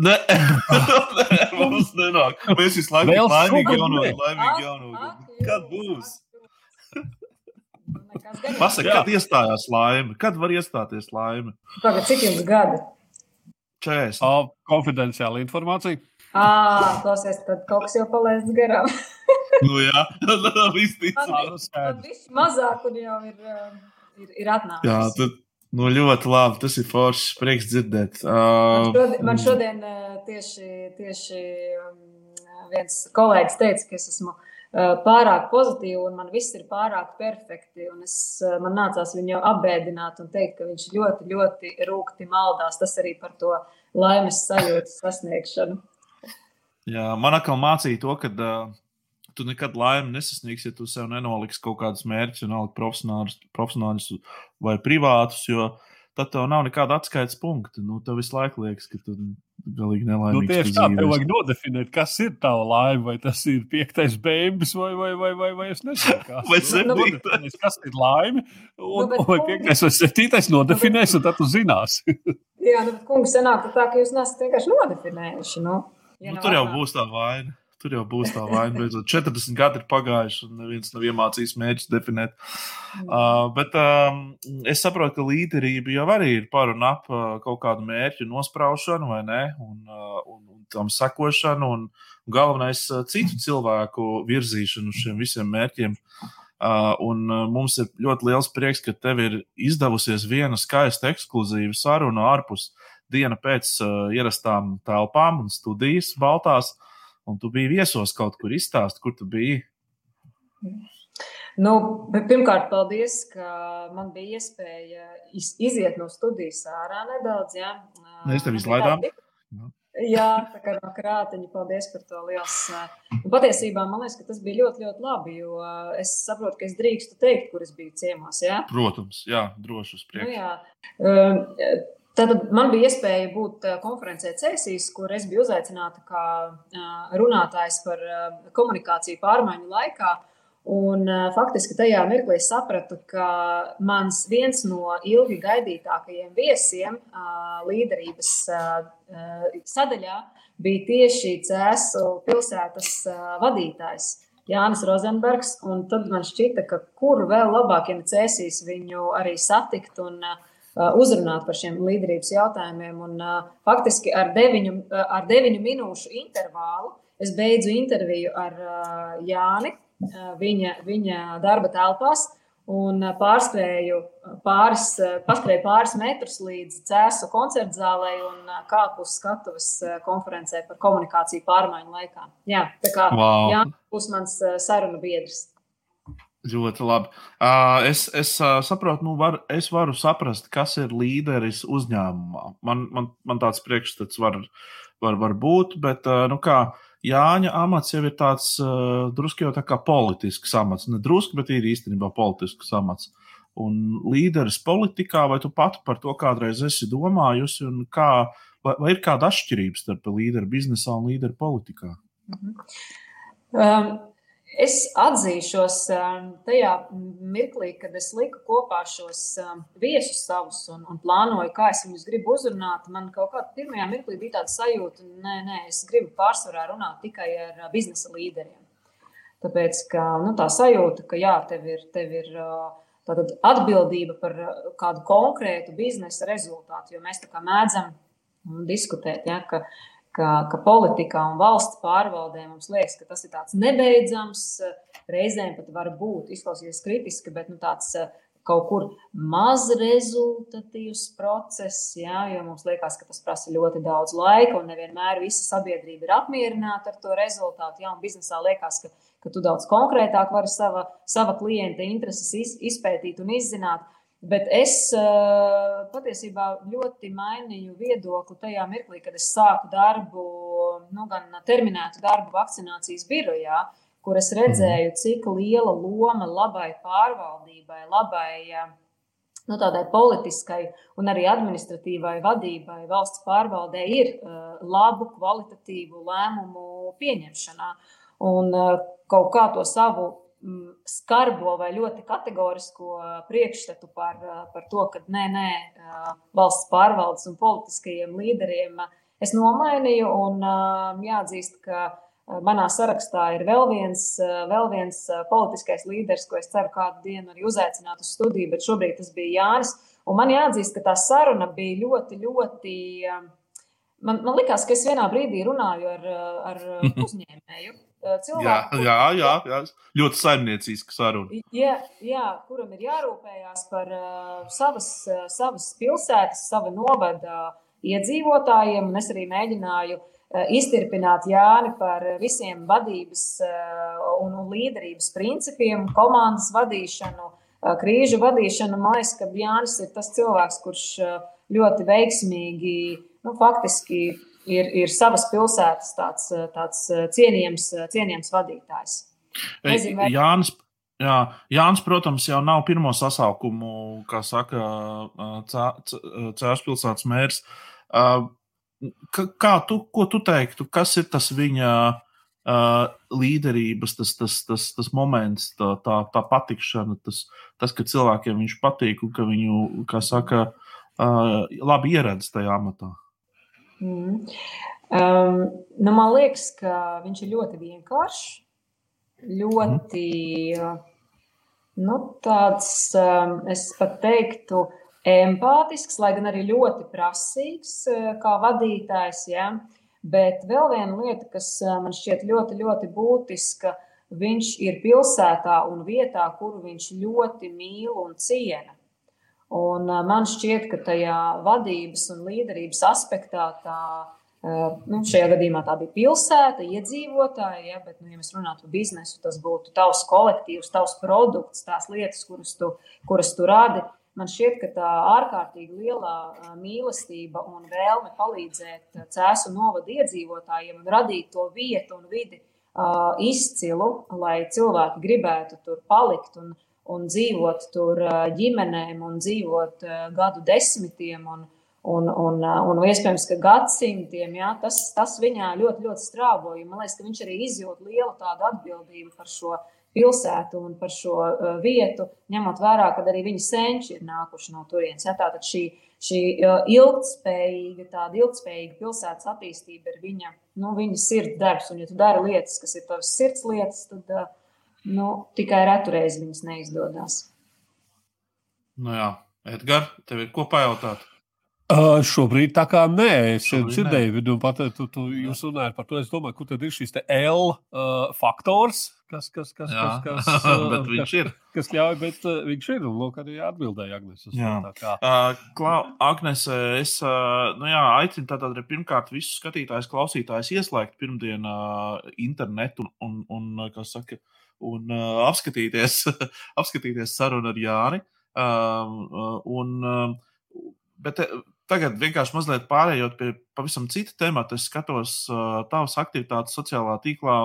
Nē, ne, mums nenāk. Mēs visu laiku esam laimīgi jauno, laimīgi jauno. Kad būs? Pasaka, kad iestājās laime? Kad var iestāties laime? Pagad, cik jums gadi? 40. Oh, konfidenciāla informācija. Ah, klausies, tad kaut kas jau palaists garām. nu, jā, viss ticams. Viss mazāk un jau ir, um, ir, ir atnācis. Jā, tad, nu, ļoti labi. Tas ir foršs, prieks dzirdēt. Uh, man šodien, man šodien uh, tieši, tieši um, viens kolēģis teica, ka es esmu pārāk pozitīva un man viss ir pārāk perfekti. Es, man nācās viņu apbēdināt un teikt, ka viņš ļoti, ļoti rūkti maldās. Tas arī par to laimes sajūtas sasniegšanu. Jā, man atkal mācīja to, ka uh, tu nekad laimi nesasniegsi, ja tu sev nenoliksi kaut kādus mērķus, vienalga profesionālus, profesionālus vai privātus, jo tad tev nav nekāda atskaites punkta. Nu, tev visu laiku liekas, ka tu galīgi nelaimīgs. Nu, tieši tā, tev vajag nodefinēt, kas ir tava laime, vai tas ir piektais bēbis, vai, vai, vai, vai, vai es nezinu, kas, vai septītais. kas ir laime, un, nu, vai piektais vai septītais nodefinēs, un tad tu zināsi. Jā, nu, kungs, sanāk tā, ka jūs nesat vienkārši nodefinējuši. Nu, nu, tur jau būs tā vaina. Tur jau būs tā vaina. Beidzot, 40 gadi ir pagājuši, un neviens nav iemācījis mērķus definēt. Uh, bet um, es saprotu, ka līderība jau arī ir par un ap uh, kaut kādu mērķu nospraušanu, vai ne? Un, uh, un, un tam sekošanu, un, galvenais uh, citu cilvēku virzīšanu uz šiem visiem mērķiem. Uh, un uh, mums ir ļoti liels prieks, ka tev ir izdevusies viena skaista, ekskluzīva saruna ārpus diena pēc uh, ierastām telpām un studijas Baltās. Un tu biji viesos kaut kur izstāst, kur tu biji. Nu, pirmkārt, paldies, ka man bija iespēja iz, iziet no studijas ārā nedaudz. Ja. Mēs tev izlaidām. Jā, tā kā no krāteņa, paldies par to liels. Un patiesībā man liekas, ka tas bija ļoti, ļoti labi, jo es saprotu, ka es drīkstu teikt, kur es biju ciemos. Ja? Protams, jā, droši uz priekšu. Nu, jā. Tad man bija iespēja būt konferencē Cēsīs, kur es biju uzaicināta kā runātājs par komunikāciju pārmaiņu laikā. Un, faktiski tajā mirklī sapratu, ka mans viens no ilgi gaidītākajiem viesiem līderības sadaļā bija tieši Cēsu pilsētas vadītājs. Jānis Rozenbergs, un tad man šķita, ka kur vēl labāk, ja Cēsīs viņu arī satikt un Uh, uzrunāt par šiem līderības jautājumiem. Un, faktiski ar deviņu, ar deviņu minūšu intervālu es beidzu interviju ar Jāni viņa, viņa darba telpās. Un pārspēju pāris, paskrēju pāris metrus līdz cēsu koncertu zālē un kāpu uz skatuves konferencē par komunikāciju pārmaiņu laikā. Jā, tā kā wow. Jānis būs mans sarunu biedrs. Ļoti labi. Uh, es es uh, saprotu, nu, var, es varu saprast, kas ir līderis uzņēmumā. Man, man, man tāds priekšstats var, var, var būt, bet uh, nu, kā, Jāņa amats jau ir tāds uh, drusku jau tā kā politisks amats. Ne drusku, bet ir īstenībā politisks amats. Un līderis politikā, vai tu pat par to kādreiz esi domājusi, un kā, vai, vai ir kāda atšķirība starp līderu biznesā un līderu politikā? Mm -hmm. um. Es atzīšos um, tajā mirklī, kad es liku kopā šos um, viesus savus un, un plānoju, kā es viņus gribu uzrunāt. Man kaut kādā pirmajā mirklī bija tāda sajūta, ka nē, es gribu pārsvarā runāt tikai ar uh, biznesa līderiem. Tāpēc ka, nu, tā sajūta, ka jā, tev ir, tev ir uh, atbildība par uh, kādu konkrētu biznesa rezultātu, jo mēs tā kā mēdzam diskutēt, ja, ka ka, ka politikā un valsts pārvaldē mums liekas, ka tas ir tāds nebeidzams, reizēm pat var būt, izklausīties kritiski, bet nu, tāds eh, kaut kur maz rezultatīvs process, jā, jo mums liekas, ka tas prasa ļoti daudz laika, un nevienmēr visa sabiedrība ir apmierināta ar to rezultātu. Jā, un biznesā liekas, ka, ka tu daudz konkrētāk vari sava, sava klienta intereses iz, izpētīt un izzināt. Bet es uh, patiesībā ļoti mainīju viedokli tajā mirklī, kad es sāku darbu, nu, gan terminētu darbu vakcinācijas birojā, kur es redzēju, mhm. cik liela loma labai pārvaldībai, labai nu, tādai politiskai un arī administratīvai vadībai, valsts pārvaldē ir uh, labu, kvalitatīvu lēmumu pieņemšanā. Un uh, kaut kā to savu skarbo vai ļoti kategorisko priekšstatu par, par to, ka nē, nē, valsts pārvaldes un politiskajiem līderiem es nomainīju. Un jāatzīst, ka manā sarakstā ir vēl viens, vēl viens politiskais līderis, ko es ceru kādu dienu arī uzaicināt uz studiju, bet šobrīd tas bija Jānis. Un man jāatzīst, ka tā saruna bija ļoti, ļoti. Man, man liekas, ka es vienā brīdī runāju ar, ar uzņēmēju cilvēku. Jā, jā, jā, jā. ļoti saimnieciska saruna. Jā, jā, kuram ir jārūpējas par uh, savas, uh, savas pilsētas, sava novada iedzīvotājiem. Es arī mēģināju uh, iztirpināt Jāni par visiem vadības un, un līderības principiem, komandas vadīšanu, krīžu vadīšanu. Man liekas, ka Jānis ir tas cilvēks, kurš ļoti veiksmīgi, nu, faktiski ir, ir savas pilsētas tāds, tāds cienījams, cienījams vadītājs. Nezinu, vai... Jānis, jā, Jānis, protams, jau nav pirmo sasaukumu, kā saka Cēlus pilsētas mērs. Kā tu, ko tu teiktu, kas ir tas viņa līderības, tas, tas, tas, tas moments, tā, tā, tā patikšana, tas, tas, ka cilvēkiem viņš patīk un ka viņu, kā saka, labi ieredz tajā amatā? Mm. Um, nu, man liekas, ka viņš ir ļoti vienkāršs, ļoti mm. nu, tāds, um, es pat teiktu, empātisks, lai gan arī ļoti prasīgs kā vadītājs. Ja? Bet vēl viena lieta, kas man šķiet ļoti, ļoti būtiska, viņš ir pilsētā un vietā, kuru viņš ļoti mīl un ciena. Un man šķiet, ka tajā vadības un līderības aspektā tā, nu, šajā gadījumā tā bija pilsēta, iedzīvotāji, ja, bet, nu, ja mēs runātu par biznesu, tas būtu tavs kolektīvs, tavs produkts, tās lietas, kuras tu, kuras tu radi. Man šķiet, ka tā ārkārtīgi lielā mīlestība un vēlme palīdzēt cēsu novada iedzīvotājiem un radīt to vietu un vidi izcilu, lai cilvēki gribētu tur palikt un, un dzīvot tur ģimenēm un dzīvot gadu desmitiem un, un, un, un iespējams, ka gadsimtiem, jā, tas, tas viņā ļoti, ļoti strāvoja. Man liekas, ka viņš arī izjūt lielu tādu atbildību par šo pilsētu un par šo vietu, ņemot vērā, ka arī viņa senči ir nākuši no turienes. Ja, tātad šī, šī ilgspējīga, tāda ilgspējīga pilsētas attīstība ir viņa, nu, viņa sirds darbs. Un, ja tu dari lietas, kas ir tavas sirds lietas, tad uh, Nu, tikai retu reizi viņas neizdodas. Nu jā, Edgars, tev ir ko pajautāt? Uh, šobrīd tā kā nē, es dzirdēju, un pat tu, tu, jūs runājat par to. Es domāju, kur tad ir šis L uh, faktors, kas, kas, kas, Jā, kas, kas, uh, kas, ir. kas ļauj, bet uh, viņš ir. Un lūk, arī atbildēja Agnēs. Uh, Klau, Agnes, es uh, nu jā, aicinu tātad arī pirmkārt visus skatītājus, klausītājus ieslēgt pirmdienā uh, internetu un, un, un kas saka, un uh, apskatīties, apskatīties sarunu ar Jāni. Uh, un, uh, bet tagad vienkārši mazliet pārējot pie pavisam cita temata. Es skatos uh, tavas aktivitātes sociālā tīklā.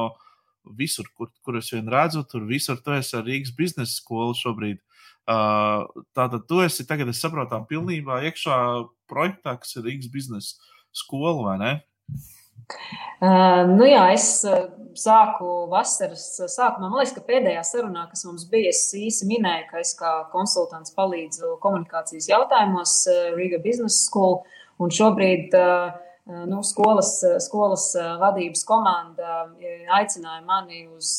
Visur, kur, kur es vien redzu, tur visur tu esi ar Rīgas biznesa skolu šobrīd. Uh, tātad tu esi tagad, es saprotu, pilnībā iekšā projektā, kas ir Rīgas biznesa skola, vai ne? Uh, nu jā, es sāku vasaras sākumā. Man liekas, ka pēdējā sarunā, kas mums bija, es īsi minēju, ka es kā konsultants palīdzu komunikācijas jautājumos Riga Business School. Un šobrīd nu, skolas, skolas vadības komanda aicināja mani uz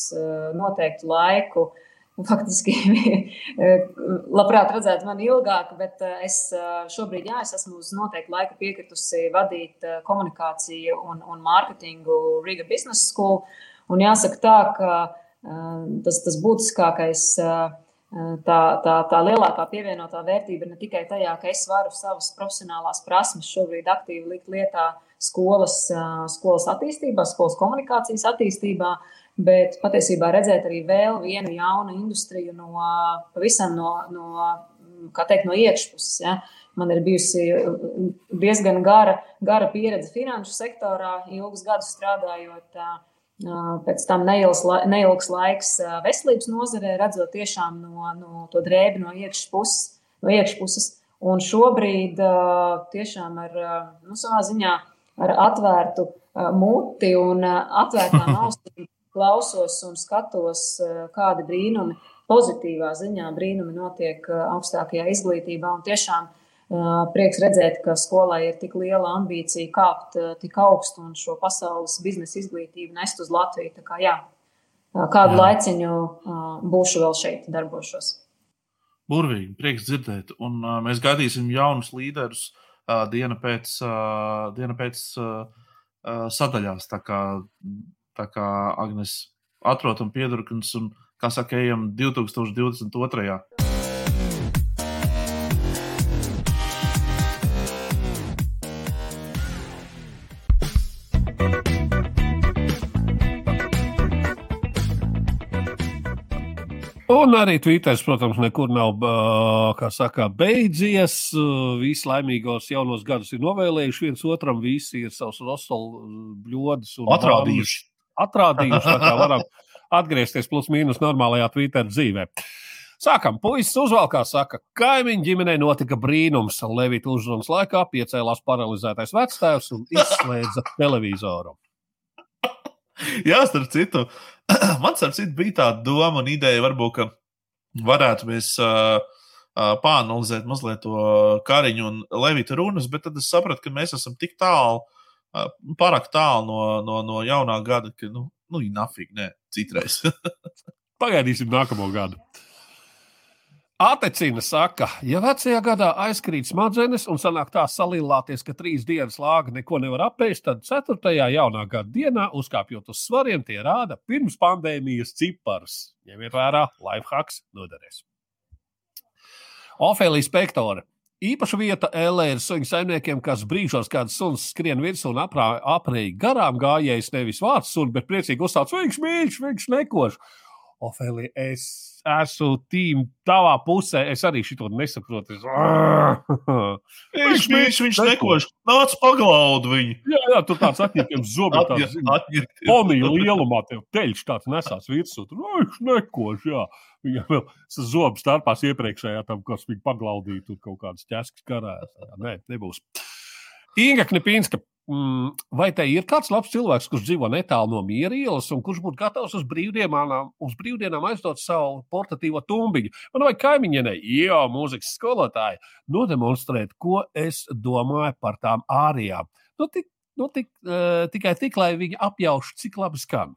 noteiktu laiku uh, faktiski labprāt redzētu mani ilgāk, bet eh, es eh, šobrīd, jā, es esmu uz noteiktu laiku piekritusi vadīt eh, komunikāciju un, un mārketingu Riga Business School. Un jāsaka tā, ka tas, tas būtiskākais, tā, tā, tā lielākā pievienotā vērtība ir ne tikai tajā, ka es varu savas profesionālās prasmes šobrīd aktīvi likt lietā skolas, skolas attīstībā, skolas komunikācijas attīstībā, bet patiesībā redzēt arī vēl vienu jaunu industriju no pavisam no, no, teikt, no iekšpuses. Ja. Man ir bijusi diezgan gara, gara pieredze finanšu sektorā, ilgus gadus strādājot. Pēc tam neilgs, neilgs laiks veselības nozarē, redzot tiešām no, no to drēbi no iekšpuses. No iekšpuses. Un šobrīd tiešām ar, nu, savā ziņā ar atvērtu muti un atvērtām ausīm klausos un skatos, eh, kādi brīnumi, pozitīvā ziņā brīnumi notiek eh, augstākajā izglītībā. Un tiešām eh, prieks redzēt, ka skolai ir tik liela ambīcija kāpt tik augstu un šo pasaules biznesa izglītību nest uz Latviju. Tā kā, jā, kādu jā. laiciņu būšu vēl šeit, darbošos. Burvīgi, prieks dzirdēt. Un, uh, mēs gaidīsim jaunus līderus uh, diena pēc, uh, diena pēc uh, uh, sadaļās. Tā kā Tā kā Agnēs atrod un piedurknes, un, kā saka, ejam 2022. Un arī Twitteris, protams, nekur nav saka, beidzies. Visi laimīgos jaunos gadus ir novēlējuši viens otram, visi ir savus rostolu bļodus un atrādījuši. Atrādījuši, tā kā varam atgriezties plus mīnus normālajā Twitter dzīvē. Sākam, puisis uzvalkā, saka, kaimiņu ģimenei notika brīnums. Levita uzrunas laikā piecēlās paralizētais vectēvs un izslēdza televizoru. Jā, starp citu, man starp citu bija tā doma un ideja, varbūt, ka varētu mēs uh, uh, pāanalizēt mazliet to kariņu un levita runas, bet tad es sapratu, ka mēs esam tik tālu, pārāk tālu no, no, no jaunā gada, ka, nu, nu nafīgi, nē, citreiz. Pagaidīsim nākamo gadu. Atecina saka, ja vecajā gadā aizkrīt smadzenes un sanāk tā salīlāties, ka trīs dienas lāga neko nevar apēst, tad ceturtajā jaunā gada dienā, uzkāpjot uz svariem, tie rāda pirms pandēmijas ciparus. Ņemiet vērā, lifehacks noderēs. Ofēlijas spektore. Īpaša vieta LE ir suņu saimniekiem, kas brīžos, kad suns skrien virsū un aprēķina garām gājējis nevis vārds suns, bet priecīgi uzsāc, viņš mīļš, viņš nekoš. Ofēlija, es esmu tīm tavā pusē. Es arī šo nesaprotu. Es... viņš viņš, viņš nekoš. Nāc paglaud viņu. Jā, jā tu tāds atņemtiem zobiem. Ponija lielumā tev teļš tāds nesās virsū. Tur nu, viņš nekoš, jā. Viņam vēl zobs starpās iepriekšējā tam, kas viņu paglaudīja, tur kaut kādas ķeskas karājās. Nē, nebūs. Inga Knipinska Mm, vai te ir kāds labs cilvēks, kurš dzīvo netālu no miera ielas un kurš būtu gatavs uz brīvdienām, uz brīvdienām aizdot savu portatīvo tumbiņu? Man vajag kaimiņienei, jau mūzikas skolotāji, nodemonstrēt, ko es domāju par tām ārijām. Nu, tik, nu, tik, uh, tikai tik, lai viņi apjauš, cik labi skan.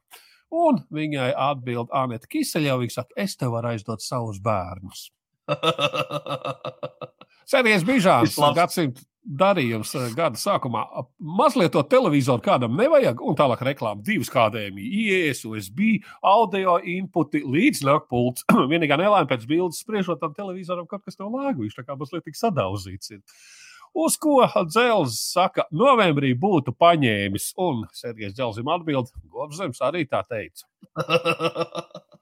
Un viņai atbild Anita Kiseļa, viņa saka, es tev varu aizdot savus bērnus. Sēdies Bižāns, gadsimta darījums eh, gada sākumā. Mazliet to televizoru kādam nevajag, un tālāk reklāmas divas kādēmi, IES, USB, audio inputi līdz nakpults. Vienīgā nelaime pēc bildes spriežot tam televizoram, kaut kas tev lēgu, viņš tā kā mazliet tik sadauzīts. Ir. Uz ko Dzels saka, novembrī būtu paņēmis, un Sergejs Dzelzim atbild, Gobzems arī tā teica.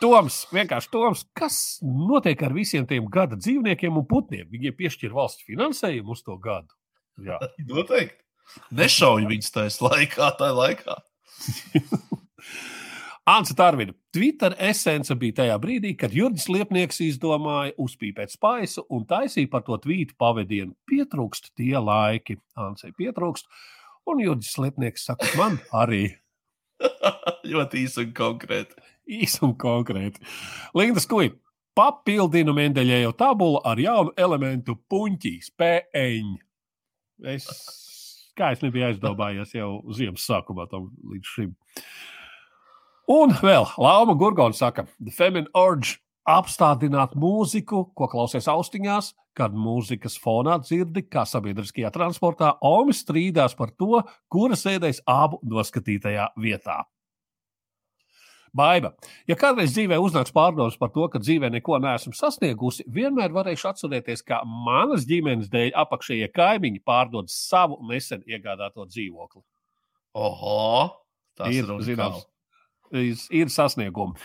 Toms, vienkārši Toms, kas notiek ar visiem tiem gada dzīvniekiem un putniem? Viņiem piešķir valsts finansējumu uz to gadu. Jā, noteikti. Nešauju viņus tajā laikā, tajā laikā. Ants Tarvina. Twitter esence bija tajā brīdī, kad Jurgis Liepnieks izdomāja uzpīpēt spaisu un taisīja par to tvītu pavadienu. Pietrūkst tie laiki. Ansei pietrūkst. Un Jurgis Liepnieks saka, man arī. Ļoti īsi un konkrēti īsi un konkrēti. Linda Skuja papildinu Mendeļēju tabulu ar jaunu elementu puņķīs, PN. Es, kā es nebiju aizdomājies jau ziemas sākumā tam līdz šim. Un vēl Lapa Gurgona saka, The Feminine Urge apstādināt mūziku, ko klausies austiņās, kad mūzikas fonā dzirdi, kā sabiedriskajā transportā Omi strīdās par to, kura sēdēs abu noskatītajā vietā. Baiba. Ja kādreiz dzīvē uznāks pārdomas par to, ka dzīvē neko neesmu sasniegusi, vienmēr varēšu atcerēties, ka manas ģimenes dēļ apakšējie kaimiņi pārdod savu nesen iegādāto dzīvokli. Oho! Tas ir zināms. Ir, ir sasniegumi.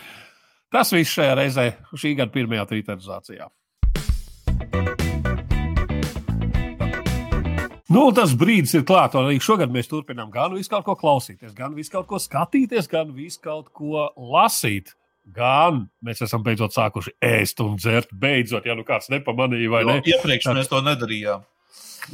Tas viss šajā reizē, šī gada pirmajā twitterizācijā. Nu, tas brīdis ir klāts. Arī šogad mēs turpinām gan visu kaut ko klausīties, gan visu kaut ko skatīties, gan visu kaut ko lasīt. Gan mēs esam beidzot sākuši ēst un dzert. Beidzot, ja nu kāds nepamanīja, vai ne? Iepriekš mēs to nedarījām.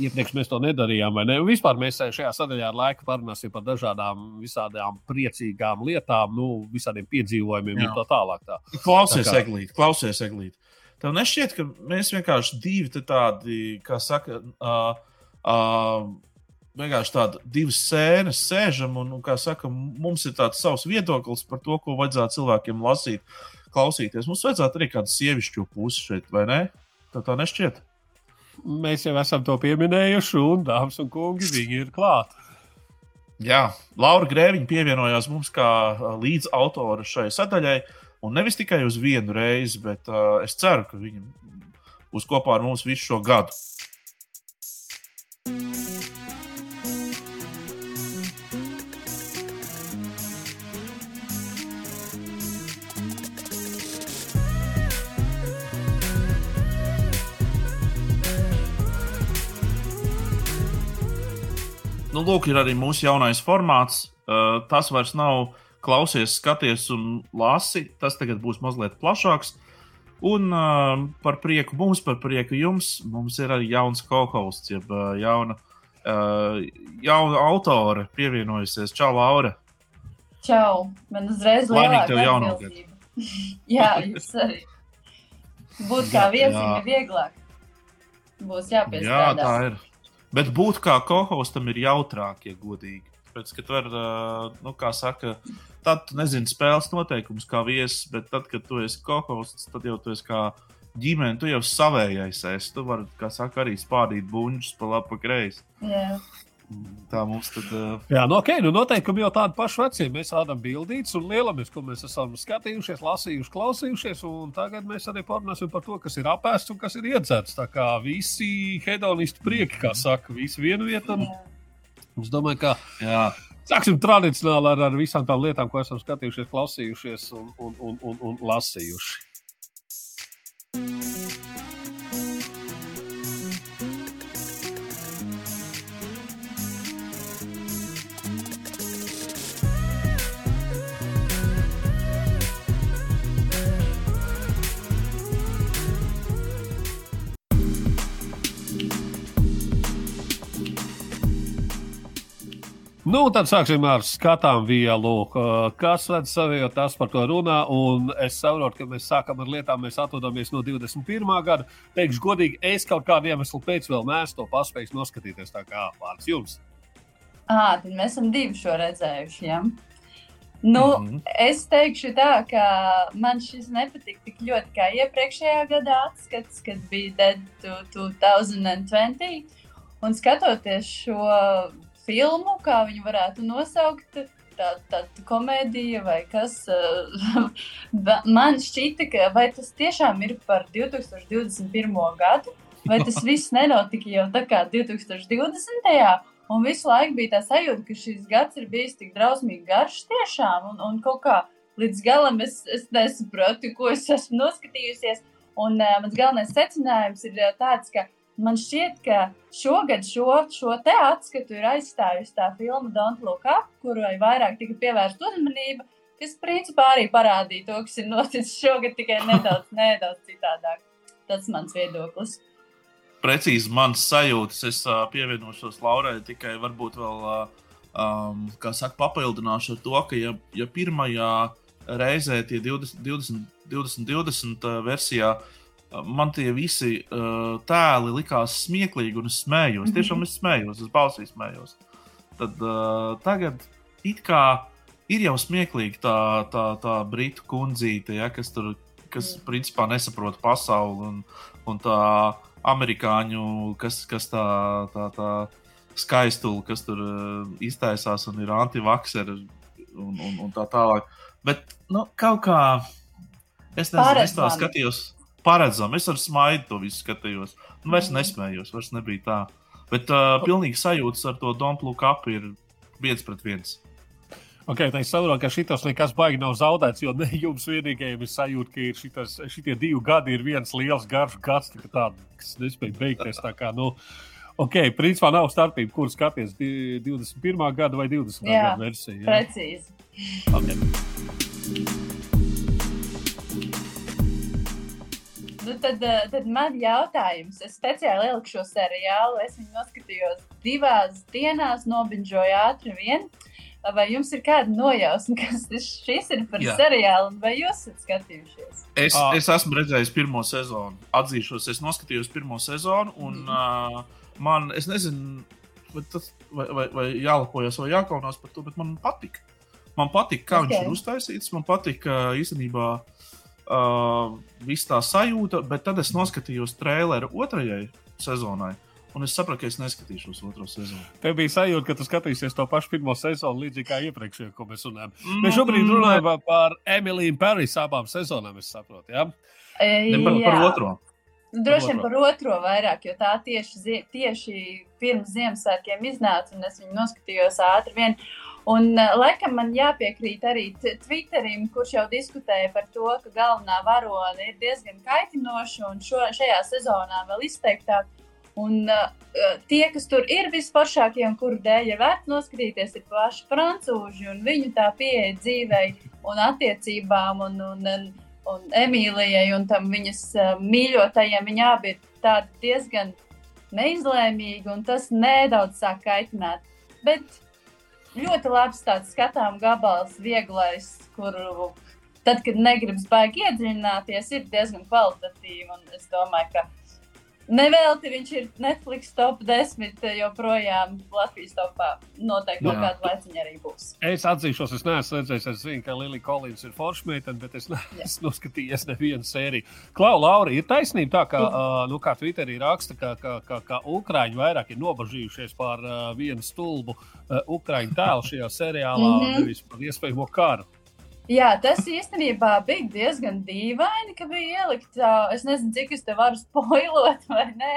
Iepriekš mēs to nedarījām, vai ne? Vispār mēs šajā sadaļā ar laiku parunāsim par dažādām, visādām priecīgām lietām, nu, visādiem piedzīvojumiem Jā. un tā tālāk. Tā. Klausies, tā kā... Eglīt, klausies, Eglīt. Tev nešķiet, ka mēs vienkārši divi tādi, kā saka, uh, Uh, vienkārši tādas divas sēnes sēžam, un, un kā saka, mums ir tāds savs viedoklis par to, ko vajadzētu cilvēkiem lasīt, klausīties. Mums vajadzētu arī kādu sievišķu pusi šeit, vai ne? Tā tā nešķiet. Mēs jau esam to pieminējuši, un dāmas un kungi, viņi ir klāti. Jā, Laura Grēviņa pievienojās mums kā līdzautore šai sadaļai, un nevis tikai uz vienu reizi, bet uh, es ceru, ka viņa būs kopā ar mums visu šo gadu. Nu, lūk, ir arī mūsu jaunais formāts. Uh, tas vairs nav klausies, skaties un lasi. Tas tagad būs mazliet plašāks. Un uh, par prieku mums, par prieku jums, mums ir arī jauns co-hosts, jeb uh, jauna, uh, jauna autore pievienojusies. Čau, Laura! Čau! Man uzreiz jaunu gadu! Jā, jūs arī. Būt kā viesim ir vieglāk. Būs jāpiestrādā. Jā, tā ir. Bet būt kā kohostam ir jautrāk, ja godīgi. Pēc, kad var, nu, kā saka, tad tu nezini spēles noteikumus kā viesis, bet tad, kad tu esi kohosts, tad jau tu esi kā ģimene, tu jau savējais esi. Tu vari, kā saka, arī spādīt buļbuļsaktas pa labi, pa kreisi. Jā. Tā mums tad. Uh... Jā, nu, ok, nu noteikumi jau tādi paši veci. Mēs rādām bildītas un lielamies, ko mēs esam skatījušies, lasījuši, klausījušies. Tagad mēs arī parunāsim par to, kas ir apēsts un kas ir iedzerts. Tā kā visi hedonisti prieki, kā saka, visi vienu vietu. Es domāju, ka. Jā. Sāksim tradicionāli ar, ar visām tām lietām, ko esam skatījušies, klausījušies un, un, un, un, un lasījuši. Nu, tad sāksim ar skatām vielu. Kas ved savu, jo tas par to runā. Un es saprotu, ka mēs sākam ar lietām, mēs atrodamies no 21. gada. Teikšu, godīgi, es kaut kādu iemeslu pēc vēl neesmu to paspējis noskatīties. Tā kā vārds jums. À, tad mēs esam divi šo redzējuši. Ja? Nu, mm -hmm. Es teikšu tā, ka man šis nepatika tik ļoti kā iepriekšējā gadā atskats, kad bija Dead 2020. Un skatoties šo filmu, kā viņu varētu nosaukt. Tāda tā, komēdija vai kas. Man šķita, ka vai tas tiešām ir par 2021. gadu, vai tas viss nenotika jau tā kā 2020. Un visu laiku bija tā sajūta, ka šis gads ir bijis tik drausmīgi garš tiešām, un, un kaut kā līdz galam es, es nesaprotu, ko es esmu noskatījusies. Un uh, mans galvenais secinājums ir tāds, ka Man šķiet, ka šogad šo, šo te atskatu ir aizstājusi tā filma Don't Look Up, kurai vairāk tika pievērsta uzmanība, kas principā arī parādīja to, kas ir noticis šogad, tikai nedaudz, nedaudz citādāk. Tas ir mans viedoklis. Precīzi mans sajūtas. Es uh, pievienošos Laurai tikai varbūt vēl, uh, um, kā saka, papildināšu ar to, ka ja, ja pirmajā reizē tie 20, 20, 20, 20 uh, versijā uh, man tie visi uh, tēli likās smieklīgi, un es smējos. Mm -hmm. Tiešām es smējos, es balsī smējos. Tad uh, tagad it kā ir jau smieklīgi tā, tā, tā britu kundzīte, ja, kas tur kas principā nesaprot pasauli, un, un tā amerikāņu, kas, kas tā, tā, tā skaistula, kas tur uh, iztaisās un ir antivakseri un, un, un tā tālāk. Bet nu, kaut kā es nezinu, es tā skatījos paredzami. Es ar smaidu to visu skatījos. Nu, vairs mm. nesmējos, vairs nebija tā. Bet uh, pilnīgi sajūtas ar to Don't Look Up ir viens pret viens. Okay, tā ir saprota, ka šis nekas baigi nav zaudēts, jo ne jums vienīgajiem ir sajūta, ka ir šitas, šitie divi gadi ir viens liels garš gads, tād, kas nespēja beigties. Tā kā, nu, ok, principā nav starpība, kur skaties 21. gada vai 20. gada versiju. Jā, precīzi. Okay. Nu, tad, eh, tad man jautājums, es speciāli ieliku šo seriālu. Es viņu noskatījos divās dienās, nobinžoju ātri vien. Vai jums ir kāda nojausma, kas šis ir par Jā. seriālu, vai jūs esat skatījušies? Es, ah. es esmu redzējis pirmo sezonu. Atzīšos, es noskatījos pirmo sezonu, un mm. uh, man, es nezinu, vai, tas, vai, vai, vai jālepojas vai jākaunās par to, bet man patika. Man patīk, kā okay. viņš ir uztaisīts. Man patīk, ka īstenībā uh, viss tā sajūta, bet tad es noskatījos traileru otrajai sezonai. Un es sapratu, ka es neskatīšos otro sezonu. Tev bija sajūta, ka tu skatīsies to pašu pirmo sezonu, līdzīgi kā iepriekšējā, ko mēs runājam. Mm. Mēs šobrīd runājam par Emīliju Paris abām sezonām, es saprotu. Ja? E, par, par otro. Droši vien par otro vairāk, jo tā tieši, tieši pirms Ziemassvētkiem iznāca, un es viņu noskatījos ātri vien. Un, uh, laikam man jāpiekrīt arī Twitterim, kurš jau diskutēja par to, ka galvenā varone ir diezgan kaitinoša un šo, šajā sezonā vēl izteiktāk. Un uh, tie, kas tur ir visforšākie un kuru dēļ ir vērts noskatīties, ir paši francūži un viņu tā pieeja dzīvei un attiecībām un, un, un, un Emīlijai un tam viņas uh, mīļotajiem. Viņi abi ir diezgan neizlēmīgi un tas nedaudz sāk kaitināt. Bet ļoti labs tāds skatām gabals, vieglais, kuru tad, kad negribas baigi iedziļināties, ir diezgan kvalitatīvi. Es domāju, ka Nevelti viņš ir Netflix top 10, joprojām Latvijas topā. Noteikti kaut kāda laiciņa arī būs. Es atzīšos, es neesmu redzējis, es zinu, ka Lilija Kolins ir forša meitene, bet es neesmu noskatījies nevienu sēriju. Klau, Laura, ir taisnība tā, ka, uh, nu, kā Twitterī raksta, ka, ka, ka, ka Ukrāņi vairāk ir nobažījušies par uh, vienu stulbu uh, Ukrāņu tēlu šajā seriālā, mm -hmm. nevis par iespējamo karu. Jā, tas īstenībā bija diezgan dīvaini, ka bija ielikt. Es nezinu, cik es te varu spoilot vai nē.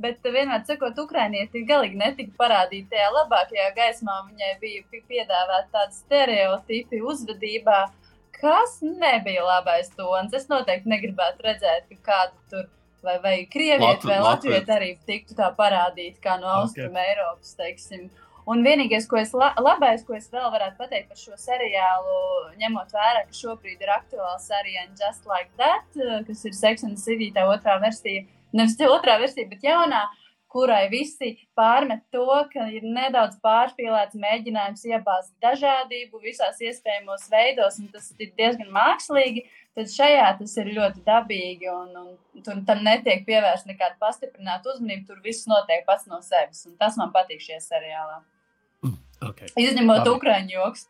Bet vienmēr sakot, Ukrāņieti galīgi netika parādīti tajā labākajā gaismā. Viņai bija piedāvāta tāda stereotipi uzvedībā, kas nebija labais tons. Es noteikti negribētu redzēt, ka kādu tur vai, vai krievieti vai latvieti arī tiktu tā parādīti kā no Austrum okay. Eiropas, teiksim. Un vienīgais, ko es la labais, ko es vēl varētu pateikt par šo seriālu, ņemot vērā, ka šobrīd ir aktuāls arī Just Like That, kas ir Sex and City, tā otrā versija, nevis otrā versija, bet jaunā, kurai visi pārmet to, ka ir nedaudz pārspīlēts mēģinājums iebāzt dažādību visās iespējamos veidos, un tas ir diezgan mākslīgi. Tad šajā tas ir ļoti dabīgi, un, un tur tam netiek pievērsta nekāda pastiprināta uzmanība. Tur viss notiek pats no sevis, un tas man patīk šajā seriālā. Okay. Izņemot Labi. ukrāņu joks.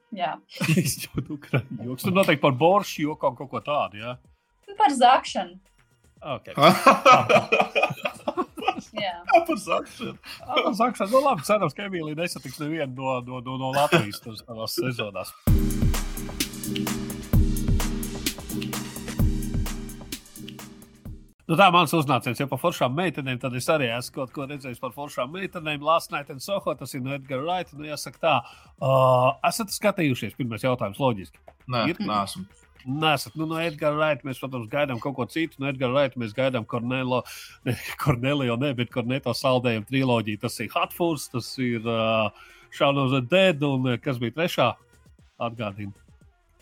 Izņemot ukrāņu joks. Tur noteikti par boršu joku kaut ko tādu. Ja? Par zakšanu. Okay. jā, par zakšanu. par zakšanu. Nu, labi, cerams, ka Emīlija nesatiks nevienu no, no, no, no Latvijas tās sezonās. Nu, tā mans uznāciens jau par foršām meitenēm. Tad es arī esmu kaut ko redzējis par foršām meitenēm. Last Night in Soho, tas ir no Edgara Wright. Nu, jāsaka tā, uh, esat skatījušies? Pirmais jautājums loģiski. Nē, ir? Nesmu. Nesat. Nu, no Edgara Wright mēs, protams, gaidām kaut ko citu. No Edgara Wright mēs gaidām Kornelo, ne, Kornelio, ne, bet Korneto saldējumu triloģiju. Tas ir Hotfoods, tas ir uh, Shaun of the Dead un kas bija trešā? Atgādina.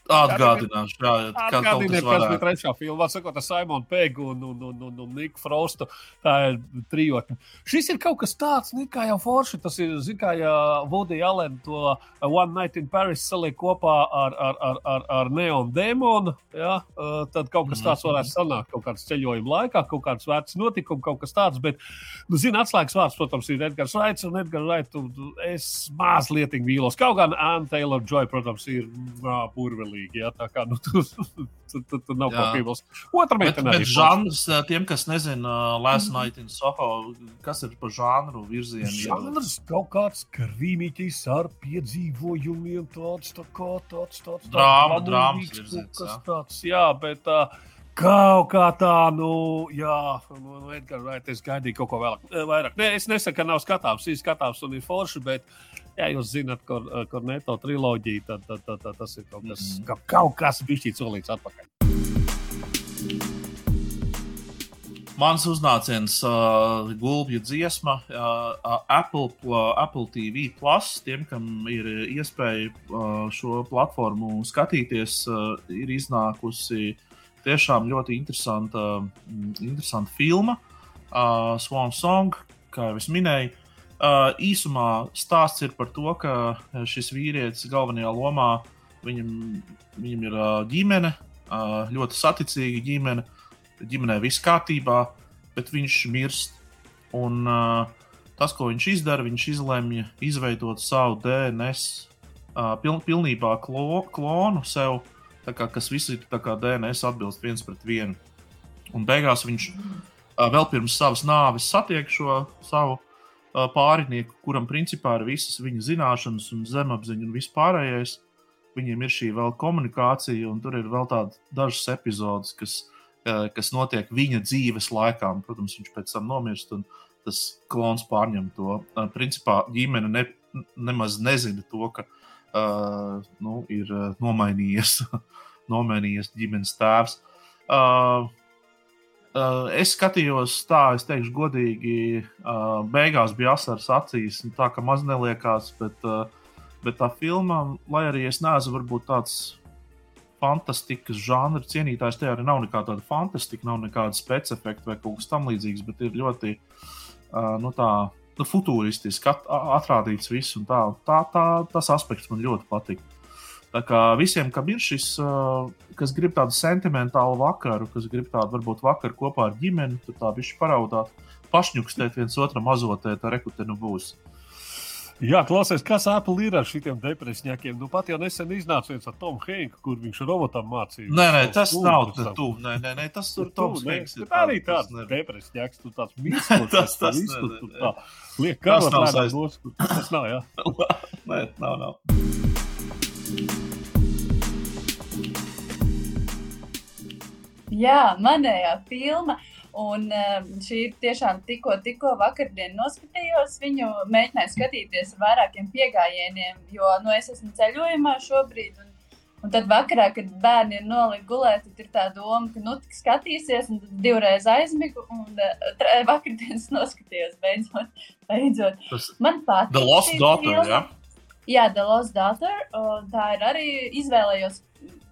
Atgādināšu, jā, Atgādiniet, kas bija trešā filmā, sakot, ar Simonu Pegu un, un, un, un, un Niku Frostu. Tā ir trijotne. Šis ir kaut kas tāds, nu, kā jau forši. Tas ir, zin, kā ja Woody Allen to One Night in Paris saliek kopā ar, ar, ar, ar, ar Neon Demonu. Ja? Tad kaut kas tāds varētu sanākt kaut kāds ceļojuma laikā, kaut kāds vērts notikums, kaut kas tāds. Bet, nu, zini, atslēgas vārds, protams, ir Edgars Raits un Edgars Raits. Es mazliet vīlos. Kaut gan Anna Taylor Joy, protams, ir burveli galīgi. Ja? Tā kā nu, tur, tur, tur, tur nav otras meitenes. Bet, bet žanrs, tiem, kas nezina, Last mm. Night in Soho, kas ir pa žanru virzienu? Žanrs kaut kāds krīmītis ar piedzīvojumiem, tāds tā kā tāds tāds drāma, drāmas virziens. Kas tāds, jā, bet. Uh, Kaut kā tā, nu, jā, nu, nu Edgars Raits, es gaidīju kaut ko vēlāk, vairāk. Nē, es nesaku, ka nav skatāms, ir skatāms un ir forši, bet, ja jūs zināt, kur, kur neto triloģija, tad, tad, tad, tad tas ir kaut kas, mm -hmm. kaut kas bišķīt solīts atpakaļ. Mans uznāciens uh, gulbju dziesma, uh, Apple, uh, Apple TV, plus, tiem, kam ir iespēja uh, šo platformu skatīties, uh, ir iznākusi uh, tiešām ļoti interesanta, mm, interesanta filma, uh, Swan Song, kā jau es minēju. Uh, īsumā stāsts ir par to, ka šis vīrietis galvenajā lomā viņam, viņam ir uh, ģimene, uh, ļoti saticīga ģimene, ģimenē viss kārtībā, bet viņš mirst. Un, uh, tas, ko viņš izdara, viņš izlemj izveidot savu DNS, uh, piln, pilnībā klo, klonu sev kā, kas visi ir DNS atbilst viens pret vienu. Un beigās viņš uh, vēl pirms savas nāves satiek šo savu uh, pārinieku, kuram principā ir visas viņa zināšanas un zemapziņa un vispārējais. Viņiem ir šī vēl komunikācija, un tur ir vēl tādas dažas epizodes, kas, kas notiek viņa dzīves laikā. Un, protams, viņš pēc tam nomirst, un tas klons pārņem to. Principā ģimene ne, nemaz nezina to, ka uh, nu, ir nomainījies, nomainījies ģimenes tēvs. Uh, Uh, es skatījos, tā, es teikšu, godīgi, uh, beigās bija asaras acīs. Tā kā maz neliekās, bet, uh, bet tā filma, lai arī es neesmu varbūt tāds fantastikas žanra cienītājs, te arī nav nekāda fantastika, nav nekāda specifika vai kaut kas tamlīdzīgs, bet ir ļoti uh, nu, tā, nu, futūristiski at, atrādīts viss. Tā, tā, tā, tas aspekts man ļoti patīk. Tā kā visiem, kam ir šis, kas grib tādu sentimentālu vakaru, kas grib tādu varbūt vakaru kopā ar ģimeni, tad tā viņš paraudāt, pašņukstēt viens otram azotē, tā rekutenu būs. Jā, klausies, kas Apple ir ar šiem depresijiem. Nu, pat jau nesen iznāca viens ar Tomu Henku, kur viņš robotam mācīja. Nē, nē, tas nav tu. Nē, nē, nē, tas tur Toms Henks. Tā arī tāds depresijs, tu tāds mīksts. tas, tas, visu, tu tā liek karot tādā nos, tas nav, jā. nē, nav, nav. Jā, manējā filma. Un uh, šī ir tiešām tikko, tikko vakardien noskatījos viņu, mēģināju skatīties ar vairākiem piegājieniem, jo nu, es esmu ceļojumā šobrīd. Un, un tad vakarā, kad bērni ir nolikuši gulēt, tad ir tā doma, ka nu tik skatīsies, un tad divreiz aizmigu, un uh, vakardienas noskatījos beidzot. beidzot. Tas Man patīk. The Lost Daughter, jā? Ja? Jā, The Lost Daughter. Tā ir arī izvēlējos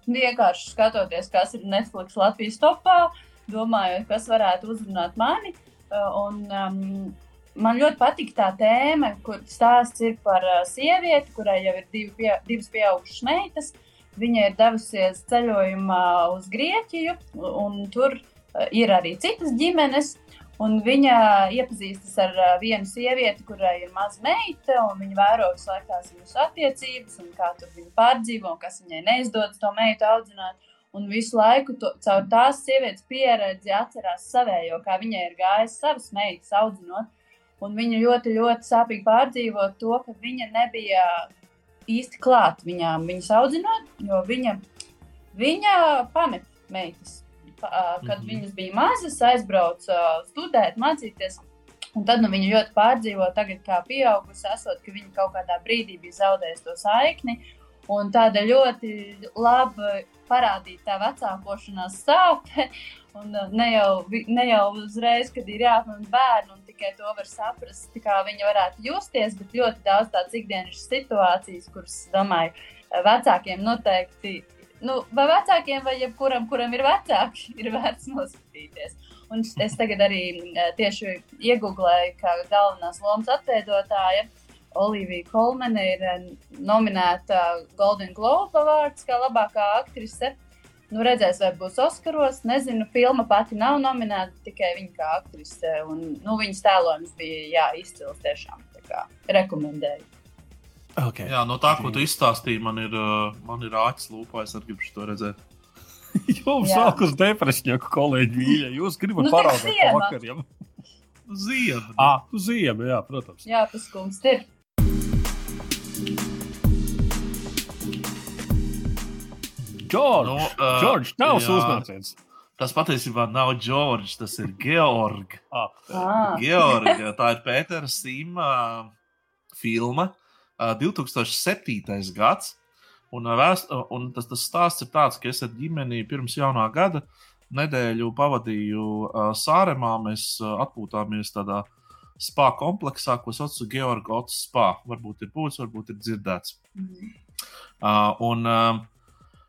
vienkārši skatoties, kas ir Netflix Latvijas topā, domājot, kas varētu uzrunāt mani. Un, um, man ļoti patīk tā tēma, kur stāsts ir par uh, sievieti, kurai jau ir divi pie, divas pieaugušas meitas. Viņa ir devusies ceļojumā uz Grieķiju, un tur uh, ir arī citas ģimenes. Un viņa iepazīstas ar vienu sievieti, kurai ir maza meita, un viņa vēro visu laiku tās viņas attiecības, un kā tur viņa pārdzīvo, un kas viņai neizdodas to meitu audzināt. Un visu laiku to, caur tās sievietes pieredzi atcerās savējo, kā viņai ir gājis savas meitas audzinot. Un viņa ļoti, ļoti sāpīgi pārdzīvo to, ka viņa nebija īsti klāt viņām, viņas audzinot, jo viņa, viņa pamet meitas kad mm -hmm. viņas bija mazas, aizbrauca studēt, mācīties. Un tad nu, viņa ļoti pārdzīvo, tagad, kā pieaugusi, esot, ka viņa kaut kādā brīdī bija zaudējusi to saikni. Un tāda ļoti laba parādīta tā vecākošanās sāpe. Un ne jau, ne jau uzreiz, kad ir jāapmāca bērnu, un tikai to var saprast, kā viņa varētu justies, bet ļoti daudz tādas ikdienas situācijas, kuras, domāju, vecākiem noteikti nu, vai vecākiem, vai jebkuram, kuram ir vecāki, ir vērts noskatīties. Un es tagad arī tieši iegūlēju, ka galvenās lomas atveidotāja Olivija Kolmene ir nominēta Golden Globe vārds kā labākā aktrise. Nu, redzēs, vai būs Oskaros. Nezinu, filma pati nav nominēta, tikai viņa kā aktrise. Un, nu, viņas tēlojums bija jā, izcils tiešām. Rekomendēju. Okay. Jā, no tā, ko tu izstāstīji, man ir, uh, man ir āķis lūpā. Es arī gribu to redzēt. Jums sāk uz depresiju, kolēģi, mīļie. Jūs gribat nu, parādīt to vakariem. Ziema. Ah, ziema, jā, protams. Jā, paskums ir. Džordžs, nu, uh, Džordž, tavs uznāciens. Tas patiesībā nav Džordžs, tas ir Georg. Ah. Ah. Georg, tā ir Pētera Sīma filma 2007. gads. Un, vēst, un tas, tas stāsts ir tāds, ka es ar ģimeni pirms jaunā gada nedēļu pavadīju Sāremā. Mēs atpūtāmies tādā spā kompleksā, ko sauc par Georgu Ots spā. Varbūt ir būtis, varbūt ir dzirdēts. Mm. Uh, un, uh,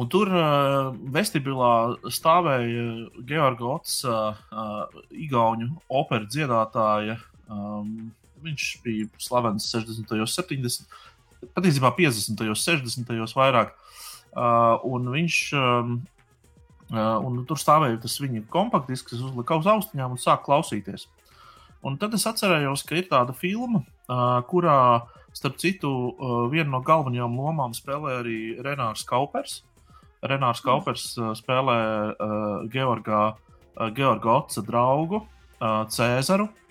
un tur uh, vestibilā stāvēja Georga Ots, uh, uh, Igaunu operas dziedātāja. Um, Viņš bija slavens 60. un 70. patiesībā 50. un 60. vairāk. Uh, un viņš um, uh, un tur stāvēja tas viņa kompaktisks, kas uzlika uz austiņām un sāk klausīties. Un tad es atcerējos, ka ir tāda filma, uh, kurā, starp citu, uh, viena no galvenajām lomām spēlē arī Renārs Kaupers. Renārs Kaupers uh, spēlē uh, Georgā, uh, Georga Otsa draugu uh, Cēzaru. Uh,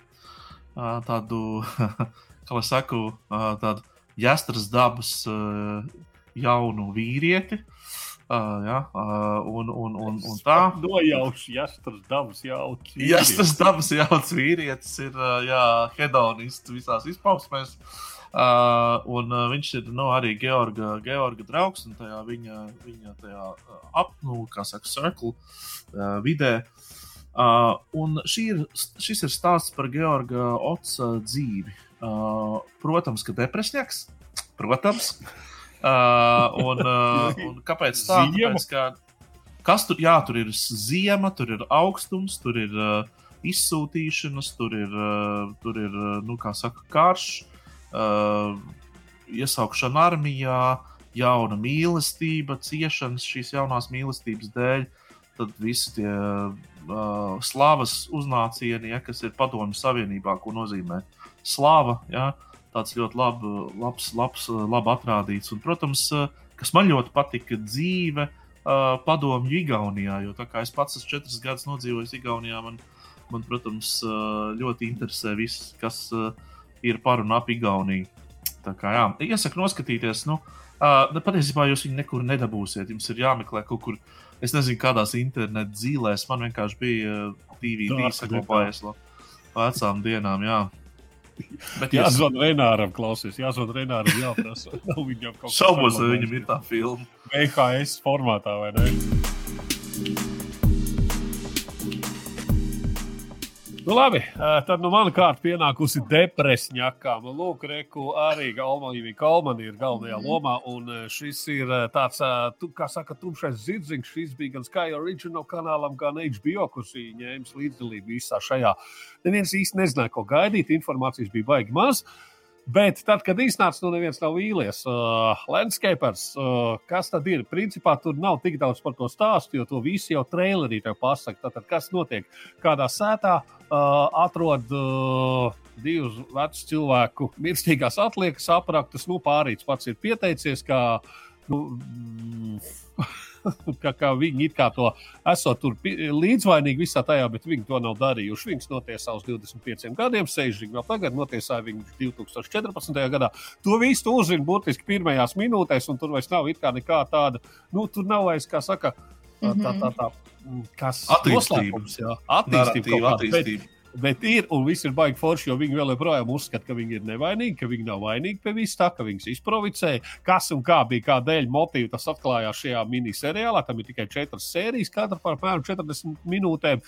tādu, kā lai saku, tādu jāstras dabas jaunu vīrieti. Uh, ja, uh, un, un, un, un tā. Nojauši, jāstras dabas jauts. Jāstras dabas jauts vīrietis ir, uh, jā, hedonists visās izpausmēs. Uh, un uh, viņš ir nu, arī Georga, Georga draugs, un tajā viņa, viņa tajā apnu, kā saka, circle uh, vidē. Uh, un ir, šis ir stāsts par Georga Otsa dzīvi. Uh, protams, ka depresijaks, protams. Uh, un, uh, un kāpēc tā? Tāpēc, ka, kas tur, jā, tur ir ziema, tur ir augstums, tur ir uh, izsūtīšanas, tur ir, uh, tur ir uh, nu, kā saka, karš, uh, iesaukšana armijā, jauna mīlestība, ciešanas šīs jaunās mīlestības dēļ. Tad visi tie uh, slavas uznācieni, ja, kas ir Padomju Savienībā, ko nozīmē slava. Ja, tāds ļoti lab, labs, labs, labi atrādīts. Un, protams, kas man ļoti patika, dzīve uh, padomju Igaunijā. Jo tā kā es pats esmu četrus gadus nodzīvojis Igaunijā, man, man protams, ļoti interesē viss, kas uh, ir par un ap Igauniju. Tā kā jā, iesaku noskatīties. Nu, uh, patiesībā jūs viņu nekur nedabūsiet. Jums ir jāmeklē kaut kur, es nezinu, kādās internetu zīlēs. Man vienkārši bija DVD saglabājies no vecām dienām. Jā. Bet jā, jūs... zvanīt Renāram, klausies, jāzvanīt Renāram, jāprasa. viņam kaut kas tāds. Šaubos, vai viņam ir tā filma. VHS formātā vai ne? Nu, labi, tad nu mana kārta pienākusi depresņakā. Nu, lūk, Reku arī Galmanī Kalmanī ir galvenajā mhm. lomā. Un šis ir tāds, kā saka, tumšais zirdziņš. Šis bija gan Sky Original kanālam, gan HBO, kurš ņēmis līdzdalību visā šajā. Neviens īsti nezināja, ko gaidīt. Informācijas bija baigi maz. Uh, Bet tad, kad iznāca, nu neviens nav vīlies. Uh, Landscapers, uh, kas tad ir? Principā tur nav tik daudz par to stāstu, jo to visu jau trailerī tev pasaka. Tātad, kas notiek? Kādā sētā uh, atrod uh, divus vecus cilvēku mirstīgās atliekas apraktus. Nu, pārīts pats ir pieteicies, kā. Nu, mm, ka, ka viņi kā to esot tur līdzvainīgi visā tajā, bet viņi to nav darījuši. Viņus notiesā uz 25 gadiem, sēžīgi vēl tagad, notiesāja viņu 2014. gadā. To visu uzzina burtiski pirmajās minūtēs, un tur vairs nav nekā tāda, nu, tur nav vairs, kā saka, tā, tā, tā, tā kas attīstība. Attīstība, attīstība. Bet ir, un viss ir baigi forši, jo viņi vēl joprojām uzskata, ka viņi ir nevainīgi, ka viņi nav vainīgi pie vis tā, ka viņas izprovocēja. Kas un kā bija, kādēļ motīvi tas atklājās šajā miniseriālā. Tam ir tikai četras sērijas, katra par apmēram 40 minūtēm.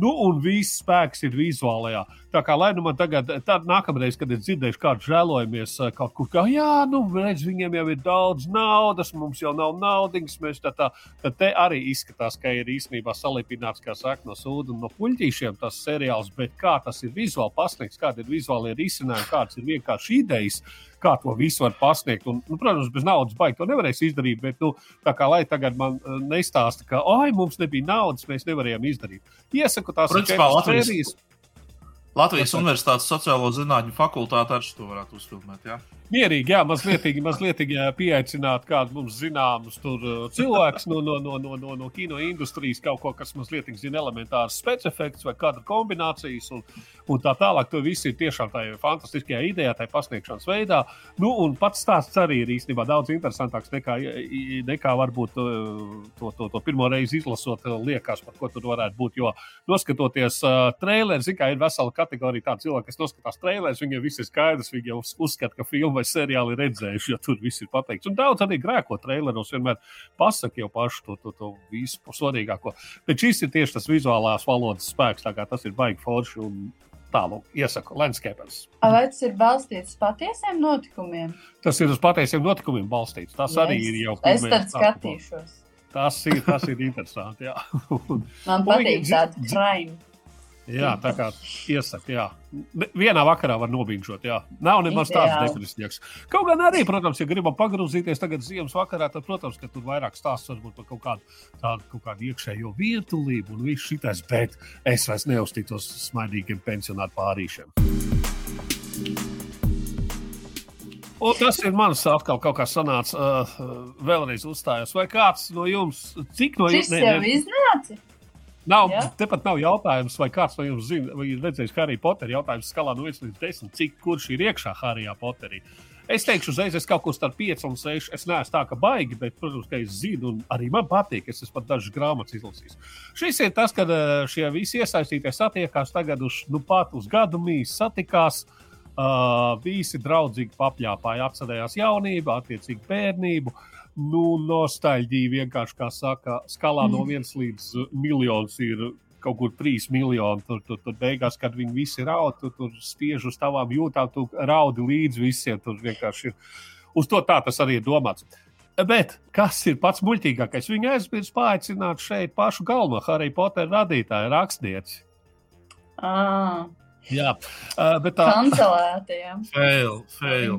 Nu, un viss spēks ir vizuālajā. Tā kā lai nu man tagad, tad nākamreiz, kad es dzirdēšu kādu žēlojamies eh, kaut kur, kā, jā, nu, redz, viņiem jau ir daudz naudas, mums jau nav naudas, mēs tā, tā, tad te arī izskatās, ka ir īstenībā salīpināts, kā saka, no sūdu un no puļķīšiem tas seriāls. Bet bet kā tas ir vizuāli pasniegts, kāda ir vizuālie risinājumi, kādas ir vienkārši idejas, kā to visu var pasniegt. Un, nu, protams, bez naudas baigi to nevarēs izdarīt, bet nu, tā kā lai tagad man eh, nestāsta, ka, oi, mums nebija naudas, mēs nevarējām izdarīt. Iesaku tās sērijas. Latvijas Universitātes sociālo zinātņu fakultāte arī to varētu uzfilmēt. Ja? Mierīgi, jā, mazliet, mazliet pieaicināt kādu mums zināmus uh, cilvēkus no, no, no, no, no, no kino industrijas, kaut ko, kas mazliet zina elementārs specifiks vai kāda kombinācijas un, un tā tālāk. To viss ir tiešām tajā fantastiskajā idejā, tajā pasniegšanas veidā. Nu, un pats stāsts arī ir īstenībā daudz interesantāks nekā, nekā varbūt uh, to, to, to pirmo reizi izlasot, uh, liekas, par ko tur varētu būt. Jo noskatoties uh, traileri, zina, ir vesela kategorija tādu cilvēku, kas noskatās trailerus, viņiem viss ir skaidrs, viņi jau uzskata, ka filma vai seriāli redzējuši, jo tur viss ir pateikts. Un daudz arī grēko traileros vienmēr pasaka jau pašu to, to, to visu svarīgāko. Bet šis ir tieši tas vizuālās valodas spēks, tā kā tas ir baigi forši. Un... Tālāk, iesaku Landscapers. Vai tas ir balstīts uz patiesiem notikumiem? Tas ir uz patiesiem notikumiem balstīts. Tas yes. arī ir jau. Es tad skatīšos. Tas ir, tas ir interesanti. Man patīk tāda trauma. Jā, tā kā iesaka, jā. Vienā vakarā var nobīņšot, jā. Nav nemaz tāds depresīvs. Kaut gan arī, protams, ja gribam pagrūzīties tagad ziemas vakarā, tad, protams, ka tur vairāk stāsts varbūt par kaut kādu, tādu, kaut kādu iekšējo vientulību un viss šitais, bet es vairs neuzticos smaidīgiem pensionāru pārīšiem. Un tas ir mans atkal kaut kā sanāca, uh, vēlreiz uzstājos. Vai kāds no jums, cik no jums? Tas jau iznāca? Nav, ja? Tepat nav jautājums, vai kāds no jums zina, vai ir redzējis Harry Potteru jautājums skalā no 1 līdz 10, cik kurš ir iekšā Harry Potterī. Es teikšu, uzreiz, es kaut kur starp 5 un 6. Es neesmu tā, ka baigi, bet, protams, ka es zinu, un arī man patīk. Es esmu pat dažas grāmatas izlasījis. Šis ir tas, kad eh, šie visi iesaistītie satiekās tagad uz, nu, pat uz gadu mīs satikās. Uh, visi draudzīgi papļāpāja, atcerējās jaunību, attiecīgi bērnību. Uh, nu, nostalģija vienkārši, kā saka, skalā mm. no 1 līdz miljonus ir kaut kur 3 miljoni. Tur, tur, tur beigās, kad viņi visi raud, tu tur spiež uz tavām jūtām, tu raudi līdz visiem. Tur vienkārši ir. Uz to tā tas arī ir domāts. Bet kas ir pats muļķīgākais? Viņa aizmirst paaicināt šeit pašu galveno Harry Potter radītāju rakstnieci. Ah, Jā, uh, bet tā kancelēti, jā. Fail, fail.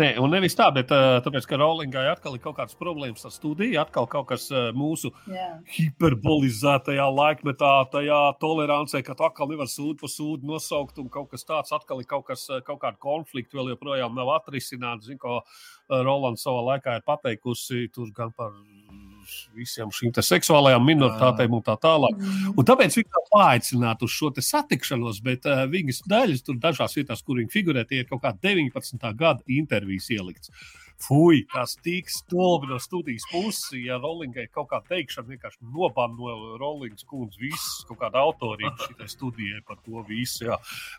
Nē, un nevis tā, bet tāpēc, ka Rowlingai atkal ir kaut kādas problēmas ar studiju, atkal kaut kas mūsu jā. hiperbolizētajā laikmetā, tajā tolerancē, ka tu atkal nevar sūdu pa sūdu nosaukt, un kaut kas tāds atkal ir kaut, kas, kaut kāda konflikta vēl joprojām nav atrisināta. Zinu, ko Rolands savā laikā ir pateikusi tur gan par visiem šīm te seksuālajām minoritātēm un tā tālāk. Un tāpēc viņi tā paaicinātu uz šo te satikšanos, bet uh, viņas daļas tur dažās vietās, kur viņi figurē, tie ir kaut kā 19. gada intervijas ielikts. Fui, tas tik stulbi no studijas puses, ja Rollingai kaut kā teikšana vienkārši noban no Rollings kundzes visas kaut kāda autorība šitai studijai par to visu. Jā.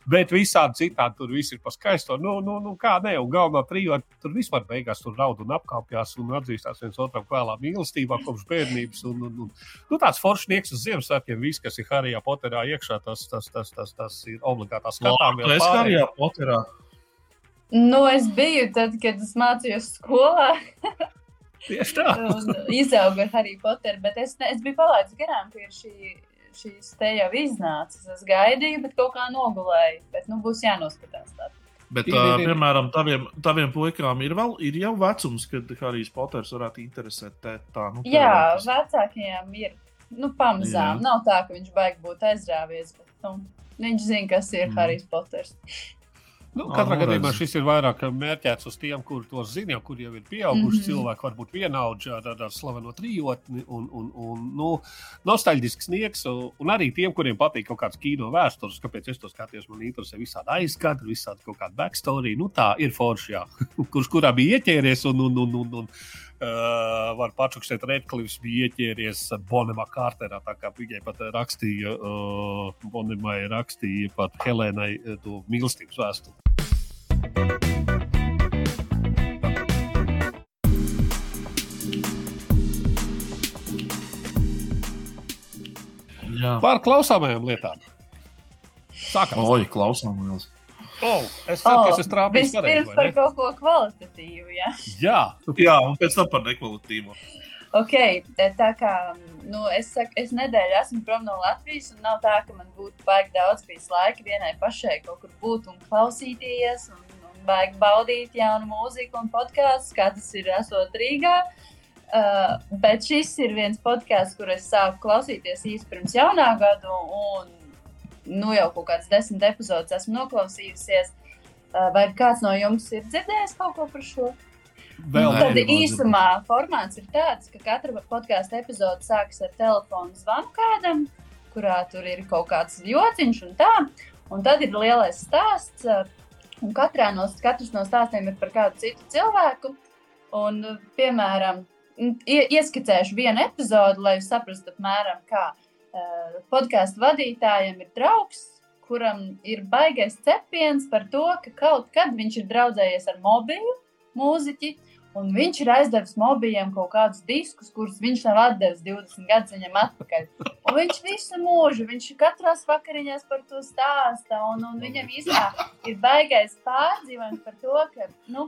Bet visādi citādi tur viss ir pa skaisto. Nu, nu, nu kā ne, un galvenā trijā tur vispār beigās tur raud un apkāpjas un atzīstās viens otram kvēlā mīlestībā kopš bērnības. Un, un, un, nu, tāds foršnieks uz Ziemassvētkiem, viss, kas ir Harijā Poterā iekšā, tas, tas, tas, tas, tas ir obligātā skatām. Tu esi Harijā Poterā. Nu, es biju tad, kad es mācījos skolā. Tieši tā. izaugu ar Harry Potteru, bet es, ne, es biju palaidis garām, ir šī, šīs te jau iznācis. Es gaidīju, bet kaut kā nogulēju. Bet, nu, būs jānoskatās tā. Bet, Ir, ir, ir. piemēram, taviem, taviem puikām ir, vēl, ir jau vecums, kad Harijs Poters varētu interesēt. Te, tā, nu, Jā, teorētiski. vecākajiem ir, nu, pamazām. Jā. Nav tā, ka viņš baigi būt aizrāvies, bet, nu, viņš zina, kas ir mm. Harijs Poters. Nu, katrā nu, gadījumā šis ir vairāk mērķēts uz tiem, kuriem to zina, jau kur jau ir pieauguši mm. -hmm. cilvēki, varbūt vienaudži ar, ar, slaveno trijotni un, un, un nu, nostalģisks sniegs. Un, un arī tiem, kuriem patīk kaut kāds kino vēstures, kāpēc es to skatījos, man interesē visādi aizskati, visādi kaut kāda backstory. Nu, tā ir forši, jā. kurš kurā bija ieķēries un, un, un, un, un uh, var pačukstēt, Redklifs bija ieķēries Bonemā Kārterā, tā kā viņai pat rakstīja, uh, Bonemai rakstīja pat Helēnai uh, to mīlestības vēstuli. Jā. Par klausāmajām lietām. Sākam. Oi, klausāmies. Oh, es ceru, ka es esmu trāpījis Vispirms pareizi. par vai ne? kaut ko kvalitatīvu, jā. Jā, Jā, un pēc tam par nekvalitīvu. Ok, tā kā nu, es, saku, es nedēļu esmu prom no Latvijas, un nav tā, ka man būtu baigi daudz bijis laika vienai pašai kaut kur būt un klausīties, un, un baigi baudīt jaunu mūziku un podkāstus, kā tas ir esot Rīgā. Uh, bet šis ir viens podkāsts, kur es sāku klausīties īsi pirms jaunā gada, un nu, jau kaut kāds desmit epizodus esmu noklausījusies. Uh, vai kāds no jums ir dzirdējis kaut ko par šo? vēl Nē. Tad īsumā formāts ir tāds, ka katra podkāstu epizode sākas ar telefonu zvanu kādam, kurā tur ir kaut kāds jociņš un tā. Un tad ir lielais stāsts, uh, un katrā no, katrs no stāstiem ir par kādu citu cilvēku. Un, uh, piemēram, ieskicēšu vienu epizodi, lai jūs saprastu, apmēram, kā uh, podkāstu vadītājam ir draugs, kuram ir baigais cepiens par to, ka kaut kad viņš ir draudzējies ar mobīlu mūziķi. Un viņš ir aizdevis mobīļiem kaut kādus diskus, kurus viņš nav atdevis 20 gadus viņam atpakaļ. Un viņš visu mūžu, viņš katrā vakariņās par to stāsta. Un, un viņam īstenībā ir baigais pārdzīvojums par to, ka, nu,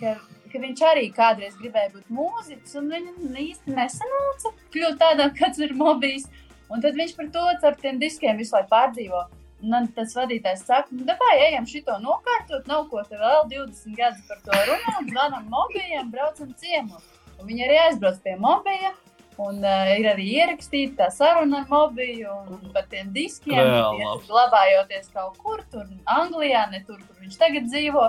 ka, ka viņš arī kādreiz gribēja būt mūziķis, un viņam īsti nesanāca kļūt tādam, kāds ir mobīls. Un tad viņš par to ar tiem diskiem visu laiku pārdzīvo. Un man tas vadītājs saka, nu, vai ejam šito nokārtot, nav ko te vēl 20 gadus par to runāt, zvanam mobīļiem, braucam ciemos. Un viņi arī aizbrauc pie mobīļa. Un uh, ir arī ierakstīta tā saruna ar mobīlu un par tiem diskiem. Tur Glabājoties kaut kur, tur Anglijā, ne tur, kur viņš tagad dzīvo.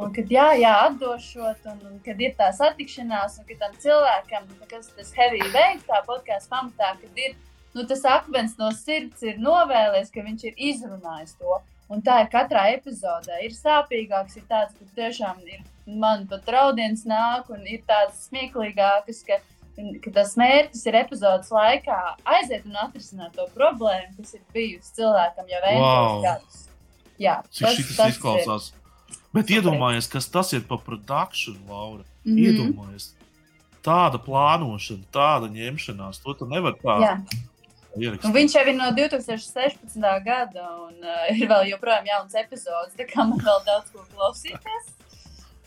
Un kad jā, jā atdošot, un, un kad ir tā satikšanās, un ka tam cilvēkam, kas tas heavy veids, kā podkāsts pamatā, kad ir nu, tas akmens no sirds ir novēlies, ka viņš ir izrunājis to. Un tā ir katrā epizodē. Ir sāpīgāks, ir tāds, kur tiešām ir man pat raudiens nāk, un ir tāds smieklīgāks, ka, ka tas mērķis ir epizodes laikā aiziet un atrisināt to problēmu, kas ir bijusi cilvēkam jau Wow. gadus. Jā, Cik šis izklausās? Bet iedomājies, kas tas ir par produkciju, Laura. Mhm. Iedomājies. Tāda plānošana, tāda ņemšanās, to tu nevari tā. Jā. Un viņš jau ir no 2016. gada, un uh, ir vēl joprojām jauns epizodes. Tā kā man vēl daudz ko klausīties.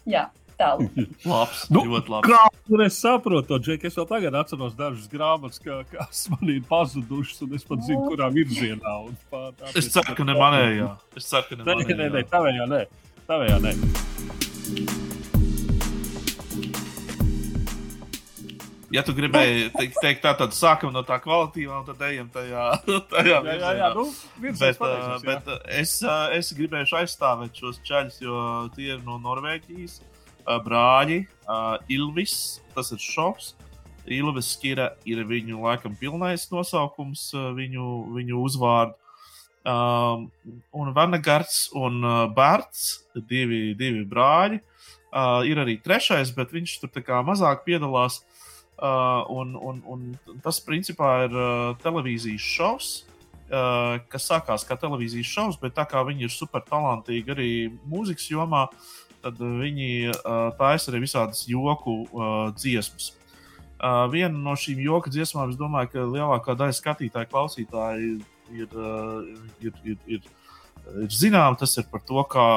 Jā. Tālu. Labs, Nu, ļoti labs. Kā es saprotu, to Džek, es vēl tagad atceros dažas grāmatas, ka, kas man ir pazudušas, un es pat zinu, kurā virzienā. un pār- Es ceru, ka ne manējā. Es ceru, ka ne Nē, nē, nē, manējā. tavējā nē. Tavējā nē. Ja tu gribēji teikt, teikt tā, tad sākam no tā kvalitīvā, un tad ejam tajā, tajā Jā, jā, jā, nu, Bet, jā. bet uh, es, uh, es gribēju aizstāvēt šos ceļus, jo tie ir no Norvēģijas. Brāļi, Ilvis, tas ir šovs. Ilvis Skira ir viņu laikam pilnais nosaukums, viņu, viņu uzvārdu. Um, un Vanagards un Bārts, divi, divi brāļi. Uh, ir arī trešais, bet viņš tur mazāk piedalās. Uh, un, un, un tas principā ir uh, televīzijas šovs, uh, kas sākās kā televīzijas šovs, bet tā kā viņi ir super talantīgi arī mūzikas jomā, tad uh, viņi uh, taisa arī visādas joku uh, dziesmas. Uh, viena no šīm joku dziesmām, es domāju, ka lielākā daļa skatītāju, klausītāju ir, uh, ir, ir, ir, ir zinām, tas ir par to, kā,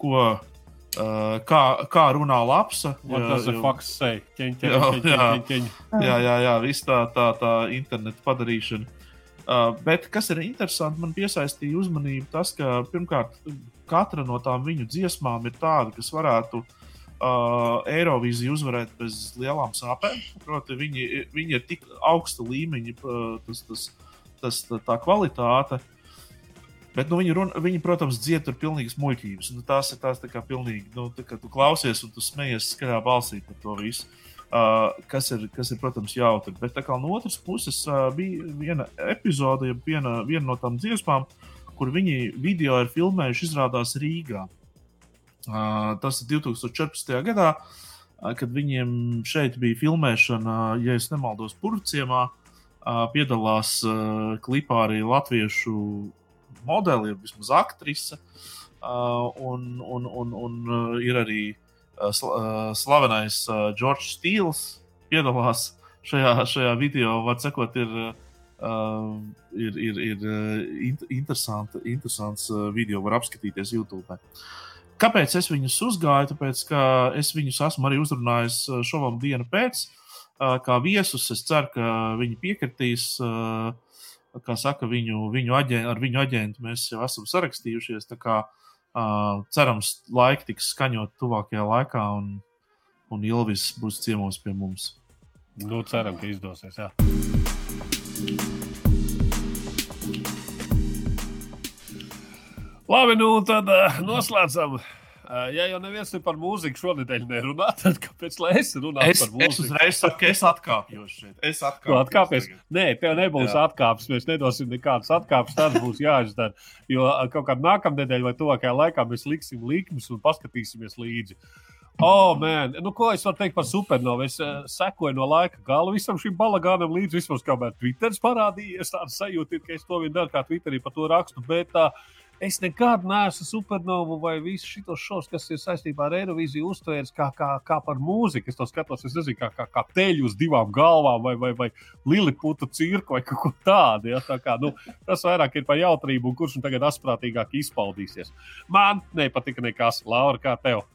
ko, uh, kā, kā runā lapsa. Jā, jā. Jā, viss tā, tā, tā interneta padarīšana. Uh, bet kas ir interesanti, man piesaistīja uzmanību tas, ka pirmkārt, katra no tām viņu dziesmām ir tāda, kas varētu uh, Eirovīziju uzvarēt bez lielām sāpēm. Proti, viņi, viņi ir tik augsta līmeņa, uh, tas, tas, tas, tā, tā kvalitāte. Bet nu, viņi, run, viņi, protams, dzied tur pilnīgas muļķības. Nu, tās ir tās tā kā pilnīgi, nu, tā kā tu klausies un tu smejies skaļā balsī par to visu. Uh, kas, ir, kas ir, protams, jautri. Bet kā no otras puses uh, bija viena epizode, ja viena, viena no tām dziesmām, kur viņi video ir filmējuši, izrādās Rīgā. Uh, tas ir 2014. gadā, uh, kad viņiem šeit bija filmēšana, ja nemaldos, Purvciemā. Uh, piedalās uh, klipā arī latviešu modeli, vismaz aktrise. Uh, un, un, un, un uh, ir arī uh, uh, slavenais uh, George Steels piedalās šajā, šajā video. Var sakot, ir, uh, ir, ir, ir uh, int- interesanti, interesants uh, video, var apskatīties YouTube. Kāpēc es viņus uzgāju? Tāpēc, ka es viņus esmu arī uzrunājis uh, šovam dienu pēc, uh, kā viesus. Es ceru, ka viņi piekritīs. uh, Kā saka, viņu, viņu aģen, ar viņu aģentu mēs jau esam sarakstījušies. Kā, uh, cerams, laika tiks skaņot tuvākajā laikā, un, un Ilvis būs ciemos pie mums. Nu, ceram, ka izdosies. Jā. Labi, nu tad uh, noslēdzam. Uh, ja jau neviens ne par mūziku šonadēļ nerunā, tad kāpēc lai es runātu Es, par es mūziku? uzreiz saku, ka es atkāpjos šeit. Es atkāpjos. atkāpies. tagad. Nē, tev nebūs Jā. atkāpes. Mēs nedosim nekādas atkāpes. Tas būs jāizdara. Jo ā, kaut kādā nākamnedēļ vai tuvākajā laikā mēs liksim likmes un paskatīsimies līdzi. Oh, man. Nu, ko es varu teikt par supernovu? Es uh, sekoju no laika gala visam šim balagānam līdzi. Vismaz kamēr Twitter parādījies, tāda sajūta ir, ka es to vien daru, kā Twitterī par to rakstu. Bet uh, es nekad neesmu supernovu vai visu šos šovus, kas ir saistībā ar Eirovīziju, uztvēris kā, kā, kā par mūziku. Es to skatos, es nezinu, kā, kā, kā teļu uz divām galvām vai, vai, vai Liliputa cirku vai kaut ko tādu. Ja? Tā kā, nu, tas vairāk ir par jautrību, un kurš nu tagad asprātīgāk izpaudīsies. Man nepatika nekas, Laura, kā tev.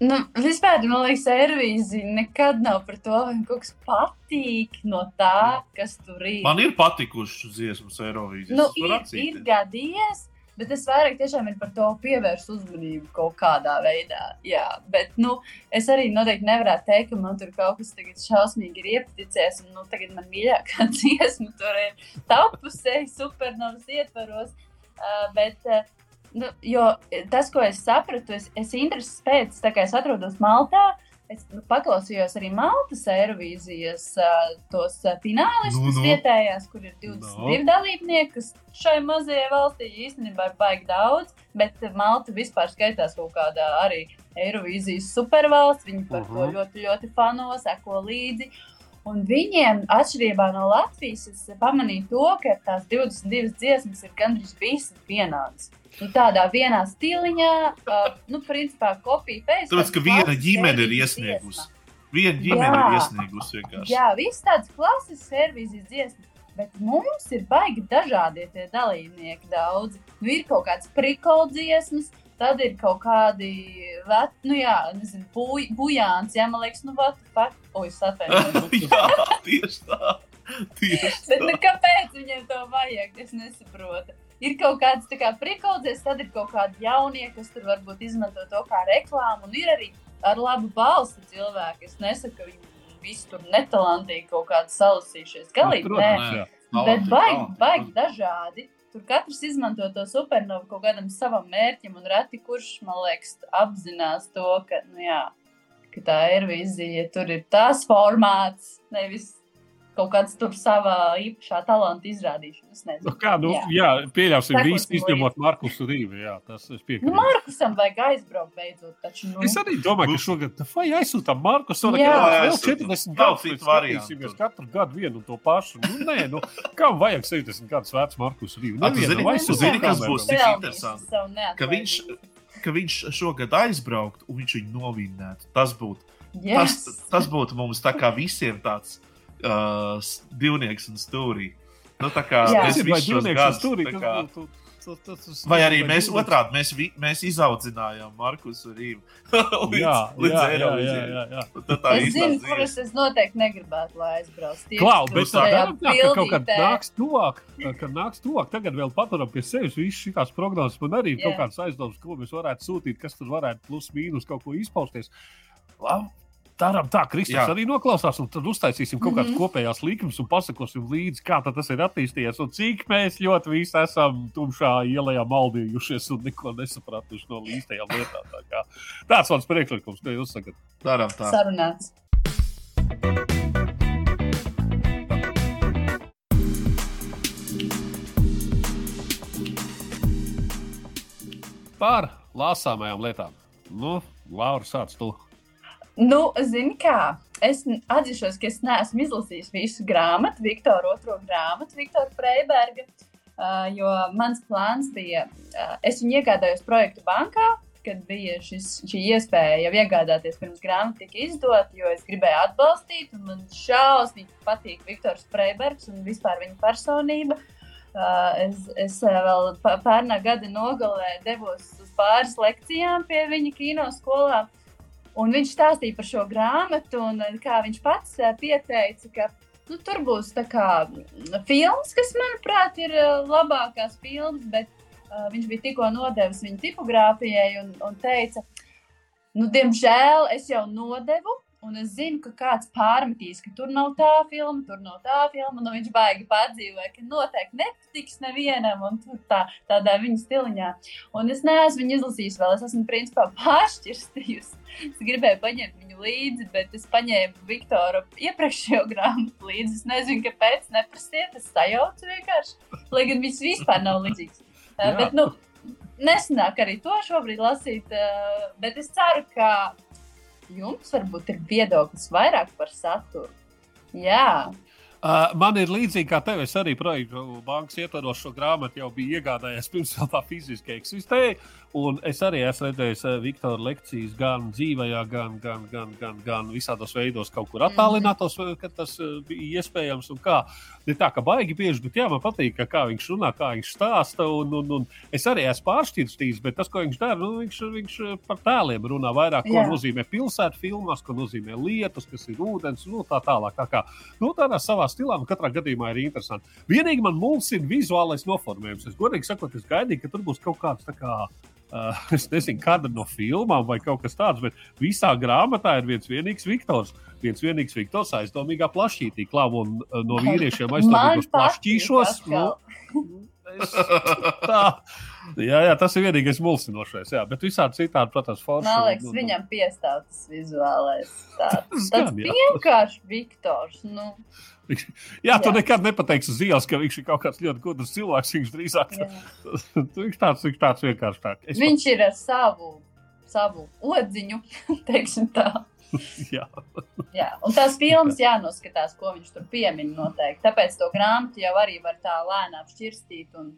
Nu, vispār, man liekas, Eirovīzija nekad nav par to, vai kaut kas patīk no tā, kas tur ir. Man ir patikušas dziesmas Eirovīzijas. nu, ir, atzīt. ir gadījies, bet es vairāk tiešām ir par to pievērstu uzmanību kaut kādā veidā. Jā, bet nu, es arī noteikti nevarētu teikt, ka man tur kaut kas tagad šausmīgi ir iepatīcies. Un nu, tagad man mīļākā dziesma tur ir tapusi supernovas ietvaros. Uh, bet, uh, Nu, jo tas, ko es sapratu, es, es intereses pēc, tā kā es atrodos Maltā, es nu, paklausījos arī Maltas Eirovīzijas uh, tos finālistus Nu, nu, nu. nu. vietējās, kur ir 22 Nu. no. dalībnieki, kas šai mazajai valstī īstenībā ir baigi daudz, bet Malta vispār skaitās kaut kādā arī Eirovīzijas supervalsts. Viņi par uh -huh. Mhm. to ļoti, ļoti fano, seko līdzi. Un viņiem, atšķirībā no Latvijas, es pamanīju to, ka tās 22 dziesmas ir gandrīz visas vienādas. Nu, tādā vienā stiliņā, uh, nu, principā, kopija pēc. Tāpēc, ka viena ģimene ir iesniegusi. Viena ģimene Jā. ir iesniegusi vienkārši. Jā, viss tāds klasisks servīzijas dziesmas. bet mums ir baigi dažādi tie dalībnieki. Daudz. Nu, ir kaut kāds prikoldziesmas, tad ir kaut kādi, vet, nu jā, nezinu, buj, bujāns, jā, man liekas, nu, the fuck, oi, es atvainojos. jā, tieši tā. Tieši tā. Bet, nu, kāpēc viņiem to vajag? Es nesaprotu. Ir kaut kāds tā kā prikoldzies, tad ir kaut kādi jaunie, kas tur varbūt izmanto to kā reklāmu, un ir arī ar labu balsi cilvēki. Es nesaku, ka viņi visi tur netalantīgi kaut kādi salasījušies. Galīgi, Nu, nē. jā. Bet baigi, baigi dažādi. Tur katrs izmanto to supernovu kaut kādam savam mērķim, un reti kurš, man liekas, apzinās to, ka, nu jā, ka tā ir vizija, tur ir tas formāts, nevis kaut kāds tur savā īpašā talanta izrādīšana. Es Nu, kā, nu, Jā. jā, pieļausim, visu izņemot Markusu Rīvu. Jā, tas es Nu, piekrītu. Markusam vajag aizbraukt beidzot, taču, nu, Es arī domāju, ka šogad vai aizsūtām Markusu Jā. vēl Aizsūtam. 40 Nav gadus. citu mēs variantu. skatīsimies Katru gadu vienu un to pašu. Nu, nē, nu, kam vajag 70 gadus vecs Markus? A, tu zini- zini, kas būs pelnījis interesanti, Ka viņš, ka viņš šogad aizbrauktu un viņš viņu novinnētu. Tas būtu Yes. tas, tas būtu mums tā kā visiem tāds uh, divnieks un stūrī. Nu, tā kā Jā. mēs šos dzīvnieks gadus, tas kā- būtu- tas- tas- tas- Vai arī mēs otrādi mēs, vi- mēs izaudzinājām Markusu Rīvu. līdz, Jā, līdz jā, jā, jā, jā, jā. Tā Es zinu, dzīves. kurus es noteikti negribētu, lai aizbrauc. Klau, bet tā darām tā, ka kaut kad nāks tuvāk, kad nāks tuvāk, tagad vēl paturam pie sevis visas šīs prognozes. Man arī ir kaut Jā. kāds aizdoms, ko mēs varētu sūtīt, kas tur varētu plus mīnus kaut ko izpausties. Labi. Darām tā, Kristofers arī noklausās, un tad uztaisīsim kaut kādas Mhm. kopējās likmes un pasakosim līdzi, kā tad tas ir attīstījies. Un cik mēs ļoti visi esam tumšā ielā maldījušies un neko nesapratuši no līstajām lietām. Tā kā Tāds mans priekšlikums, ko jūs sakat. Darām tā. Sarunāts. Par lasāmajām lietām. Nu, Laura, sāc tu. Nu, zini kā, es atzīšos, ka es neesmu izlasījis visu grāmatu, Viktoru otro grāmatu, Viktoru Freiberga, uh, jo mans plāns bija, uh, es viņu iegādājos projektu bankā, kad bija šis, šī iespēja jau iegādāties pirms grāmata tika izdota, jo es gribēju atbalstīt, un man šausmīgi patīk Viktors Freibergs un vispār viņa personība. Uh, es, es vēl pērnā gada nogalē devos uz pāris lekcijām pie viņa kino skolā. Un viņš stāstīja par šo grāmatu, un uh, kā viņš pats uh, pieteica, ka nu, tur būs mm, filmas, kas, manuprāt, ir uh, labākās filmas, bet uh, viņš bija tikko nodevis viņu tipogrāfijai un, un teica, nu, diemžēl es jau nodevu. Un es zinu, ka kāds pārmetīs, ka tur nav tā filma, tur nav tā filma. Nu, viņš baigi pārdzīvoja, ka noteikti nepatiks nevienam, un tur tā, tādā viņa stiliņā. Un es neesmu viņu izlasījis vēl. Es esmu principā pāršķirstījusi. Es gribēju paņemt viņu līdzi, bet es paņēmu Viktoru iepriekšējo grāmatu līdzi. Es nezinu, kāpēc. Neprasiet, es sajaucu vienkārši. Lai gan viss vispār nav līdzīgs. Bet, nu, nesanāk arī to šobrīd lasīt. Uh, bet es ceru, ka jums varbūt ir viedoklis vairāk par saturu. Jā, Uh, man ir līdzīgi kā tev. Es arī projektu bankas ietvaros šo grāmatu jau biju iegādājies pirms tā fiziski eksistēja. Un es arī esmu redzējis uh, Viktora lekcijas gan dzīvajā, gan, gan, gan, gan, gan visādos veidos, kaut kur attālinātos, mm. kad tas uh, bija iespējams. Un. Ne tā kā baigi bieži, bet jā, man patīk, kā viņš runā, kā viņš stāsta. Un, un, un es arī esmu pāršķirstījis, bet tas, ko viņš dara, nu, viņš, viņš par tēliem runā vairāk, ko Jā. nozīmē pilsētu filmās, ko nozīmē lietus, kas ir ūdens, nu, tā tālāk. Tā kā, nu, tādā savā stilā, un katrā gadījumā ir interesanti. Vienīgi man mulsina vizuālais noformējums. Es godīgi sakot, es gaidīju, ka tur būs kaut kāds tā kā. Uh, es nezinu, kāda no filmām vai kaut kas tāds, bet visā grāmatā ir viens vienīgs Viktors. Viens vienīgs Viktors aizdomīgā plašītī, klāvo uh, no vīriešiem aizdomīgos plašķīšos. Nu, es, tā, jā, jā, tas ir vienīgais mulsinošais. Jā, bet visādi citādi, protams, forši. Man liekas, un- viņam piestāv tas vizuālais. Tā, Tas jā. vienkārši Viktors. Nu, Jā, tu Jā. nekad nepateiksi uz ielas, ka viņš ir kaut kāds ļoti gudrs cilvēks. Viņš drīzāk viņš tāds, viņš tāds vienkārši tāds. Es Viņš ir ar savu, savu odziņu, teiksim tā. Jā. Jā. Un tās filmas jānoskatās, ko viņš tur piemin noteikti. Tāpēc to grāmatu jau arī var tā lēnām šķirstīt un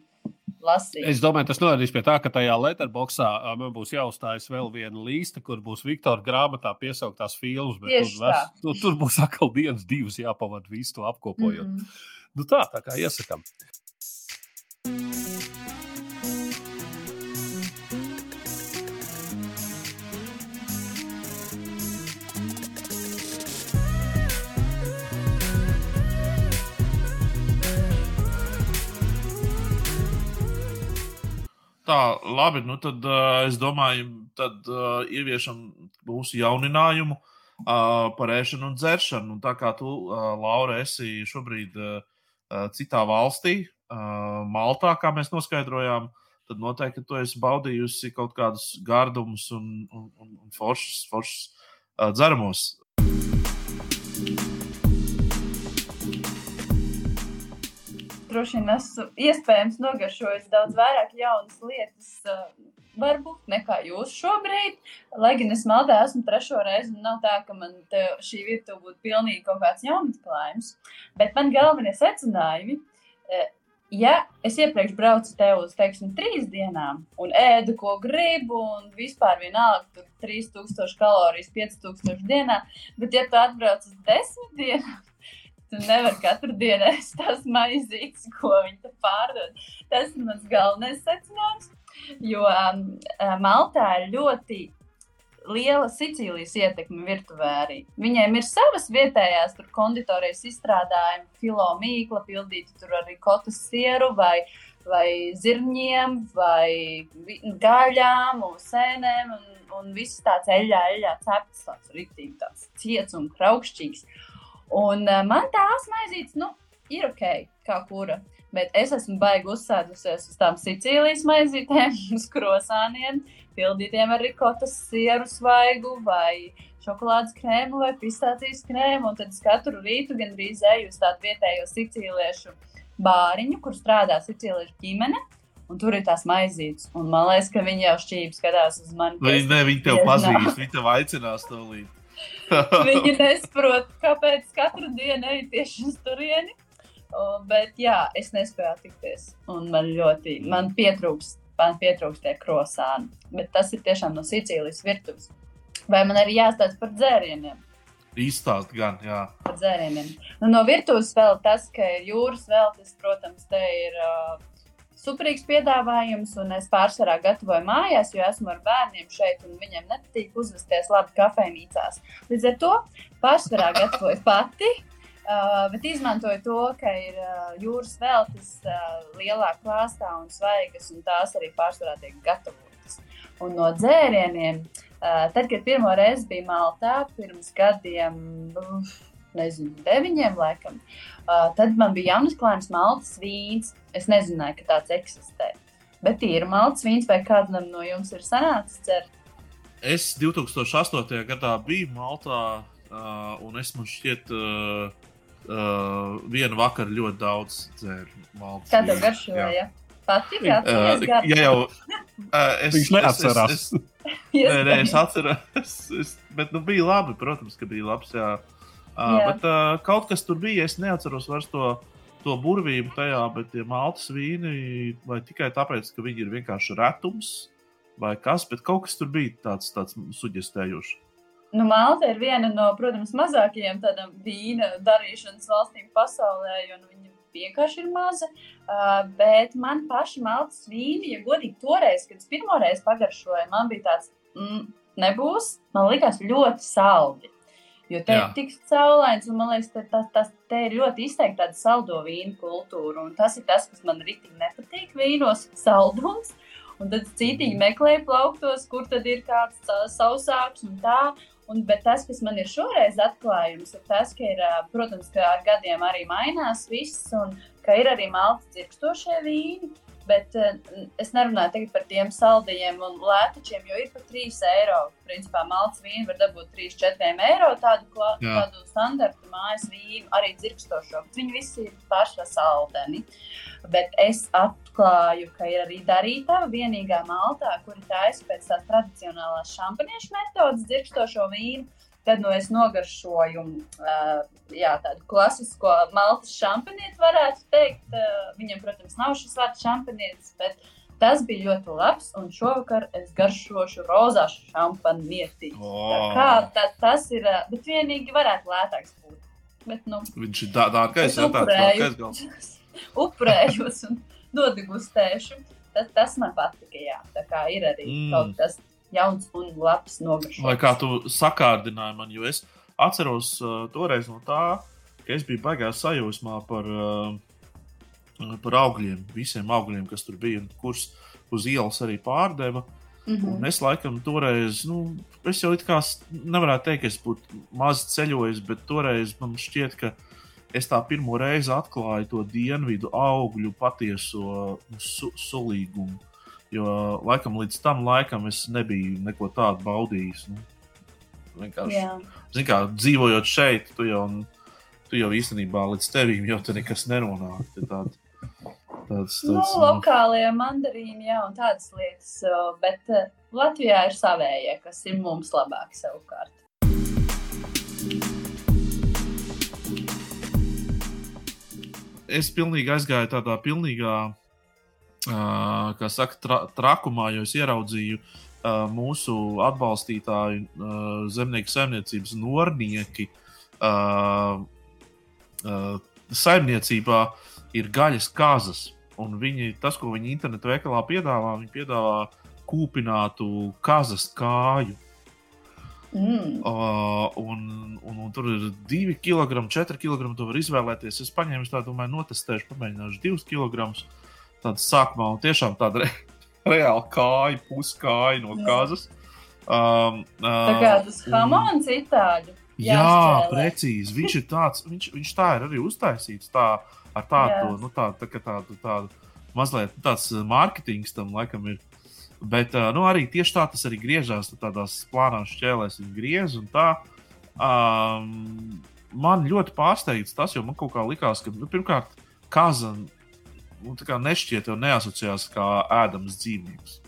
lasīt. Es domāju, tas novedīs pie tā, ka tajā letterboxā man būs jāuzstājas vēl viena līnija, kur būs Viktora grāmatā piesauktās filmas. bet Tieši Tur, ves- tur, tur būs atkal dienas, divas jāpavada visu to apkopojot. Mm. Nu tā, tā kā iesakām. Tā, labi, nu tad uh, es domāju, tad uh, ieviešam mūsu jauninājumu uh, par ēšanu un dzeršanu. Un tā kā tu, uh, Laura, esi šobrīd uh, citā valstī, uh, Maltā, kā mēs noskaidrojām, tad noteikti tu esi baudījusi kaut kādus gardumus un, un, un, un foršus, foršus uh, dzeramos. Droši vien esmu iespējams nogaršojis daudz vairāk jaunas lietas, uh, varbūt nekā jūs šobrīd. Lai gan es Maltā esmu trešo reizi, un nav tā, ka man šī virtuve būtu pilnīgi kaut kāds jaunatklājums. Bet man galvenie secinājumi. Uh, ja es iepriekš braucu te uz, teiksim, trīs dienām un ēdu, ko gribu, un vispār vienalga, tur 3000 kalorijas, 5000 dienā, bet ja tu atbrauc uz desmit dienām, Tu nevari katru dienu ēst tās maizītes, ko viņi pārdod. Tas ir mans galvenais secinājums. Jo um, uh, Maltā ir ļoti liela Sicīlijas ietekme virtuvē arī. Viņiem ir savas vietējās konditorijas izstrādājumi, filo mīkla, pildīti tur arī kotas sieru vai, vai zirņiem, vai gaļām sēnēm, un, un viss tāds eļļā, eļļā cepts, tāds riktīgi tāds ciets un kraukšķīgs. Un uh, man tās maizītes, nu, ir ok, kā kura. Bet es esmu baigi uzsēdusies uz tām Sicīlijas maizītēm, uz krosāniem, pildītiem ar rikotas sieru svaigu vai šokolādes krēmu vai pistācijas krēmu. Un tad es katru rītu gandrīz eju uz tādu vietējo sicīliešu bāriņu, kur strādā sicīliešu ģimene. Un tur ir tās maizītes. Un man liekas, ka viņi jau šķības skatās uz mani. Vai ne, viņi tev pazīst, viņi tev aicinās to līdzi. Viņi nesaprot, kāpēc katru dienu eju tieši uz turieni. Bet jā, es nespēju attikties. Un man ļoti man pietrūks, man pietrūks tie krosāni. Bet tas ir tiešām no Sicīlijas virtuves. Vai man arī jāstāsta par dzērieniem? Izstāst gan, jā. Par dzērieniem. Nu, no virtuves vēl tas, ka ir jūras veltes, protams, te ir uh, superīgs piedāvājums, un es pārsvarā gatavoju mājās, jo esmu ar bērniem šeit, un viņiem nepatīk uzvesties labi kafejnīcās. Līdz ar to pārsvarā gatavoju pati. Uh, bet izmantoju to, ka ir uh, jūras veltes uh, lielā klāstā un svaigas, un tās arī pārsvarā tiek gatavotas. Un no dzērieniem, uh, tad, kad pirmo reizi biju Maltā, pirms gadiem, uh, nezinu, deviņiem laikam, uh, tad man bija jaunas klājas maltas vīns. Es nezināju, ka tāds eksistē. Bet ir maltas vīns, vai kādam no jums ir sanācis dzert? Es 2008. gadā biju Maltā, uh, un es man šķiet, uh, uh, vienu vakaru ļoti daudz dzēru maltas. Kā tev garšoja? Ja? Patīk, uh, ja jau uh, es, Viņš neatcerās. Es, es, nē, nē, es atceros, es, es, bet nu, bija labi, protams, ka bija labs. Jā. Uh, Jā. bet uh, kaut kas tur bija, es neatceros vairs to, to burvību tajā, bet tie maltas vīni, vai tikai tāpēc, ka viņi ir vienkārši retums, vai kas, bet kaut kas tur bija tāds, tāds suģestējošs. Nu, Malta ir viena no, protams, mazākajiem tādām vīna darīšanas valstīm pasaulē, jo nu, viņa vienkārši ir maza. Uh, bet man paši maltas vīni, ja godīgi toreiz, kad es pirmoreiz pagaršoju, man bija tāds, mm, nebūs, man likās ļoti saldi. Jo te Jā. ir tik saulains, un man liekas, ka tas, tas te ir ļoti izteikti tāda saldo vīnu kultūra. Un tas ir tas, kas man rītīgi nepatīk vīnos, saldums. Un tad citīgi meklēju plauktos, kur tad ir kāds sausāks un tā. Un, bet tas, kas man ir šoreiz atklājums, ir tas, ka, ir, protams, ka ar gadiem arī mainās viss, un ka ir arī malta dzirkstošie vīni. Bet uh, es nerunāju par tiem saldajiem un lētačiem, jo ir pat 3 eiro. Principā malts vīnu var dabūt 3-4 eiro. Tādu, Jā. tādu standartu mājas vīnu, arī dzirkstošo. Viņi visi ir paši saldeni. Bet es atklāju, ka ir arī darītava vienīgā maltā, kura taisa pēc tādas tradicionālās šampaniešu metodas dzirkstošo vīnu. Tad nu, es nogaršoju uh, jā, tādu klasisko maltas šampanietu, varētu teikt. Uh, viņam, protams, nav šis vārds šampanietis, bet tas bija ļoti labs. Un šovakar es garšošu rozā šampanieti. Oh. Kā, tā, tas ir, uh, bet vienīgi varētu lētāks būt. Bet, nu, Viņš ir dā- dārgais, jā, tāds dārgais galds. upurējos un nodegustēšu. Tas, tas man patika, jā. Tā kā ir arī Mm. kaut kas jauns un labs nogaršots. Vai kā tu sakārdināji man, jo es atceros uh, toreiz no tā, ka es biju baigās sajūsmā par, uh, par augļiem, visiem augļiem, kas tur bija, un kurus uz ielas arī pārdeva. Mhm. Un es laikam toreiz, nu, es jau it kā nevarētu teikt, ka es būtu maz ceļojis, bet toreiz man šķiet, ka es tā pirmo reizi atklāju to dienvidu augļu patieso nu, su sulīgumu. Jo laikam līdz tam laikam es nebiju neko tādu baudījis. Nu, vienkārši, zin kā, dzīvojot šeit, tu jau, tu jau īstenībā līdz tevīm jau te nekas nenonāk. Tād, tāds, Nu, tāds, nu, lokālie mandarīni, jā, un tādas lietas. Bet eh, Latvijā ir savējie, kas ir mums labāki savukārt. es pilnīgi aizgāju tādā pilnīgā, kā saka, tra trakumā, jo es ieraudzīju uh, mūsu atbalstītāju uh, zemnieku saimniecības nornieki. Uh, uh, saimniecībā ir gaļas kazas, un viņi, tas, ko viņi internetu veikalā piedāvā, viņi piedāvā kūpinātu kazas kāju. Mm. Uh, un, un, un tur ir 2 kg, 4 kg. To var izvēlēties. Es paņēmu tādu, domāju, notestēšu, pamēģināšu 2 kg. Tāda sākumā, un tiešām tāda re, reāla kāja, puskāja no Jā. kazas. Um, Tā kā uh, tas hamons itāļu. Jā, jāšķēlē. precīzi. Viņš ir tāds, viņš, viņš tā ir arī uztaisīts. Tā, ar tādu, nu, tā, tā, tādu, tādu mazliet nu, tāds uh, mārketings tam laikam ir. Bet uh, nu, arī tieši tā tas arī griežās. Tādās plānās šķēlēs viņa un tā. Um, man ļoti pārsteidz tas, jo man kaut kā likās, ka nu, pirmkārt, kaza nu, tā kā nešķiet jau neasociējās kā ēdams dzīvnieks.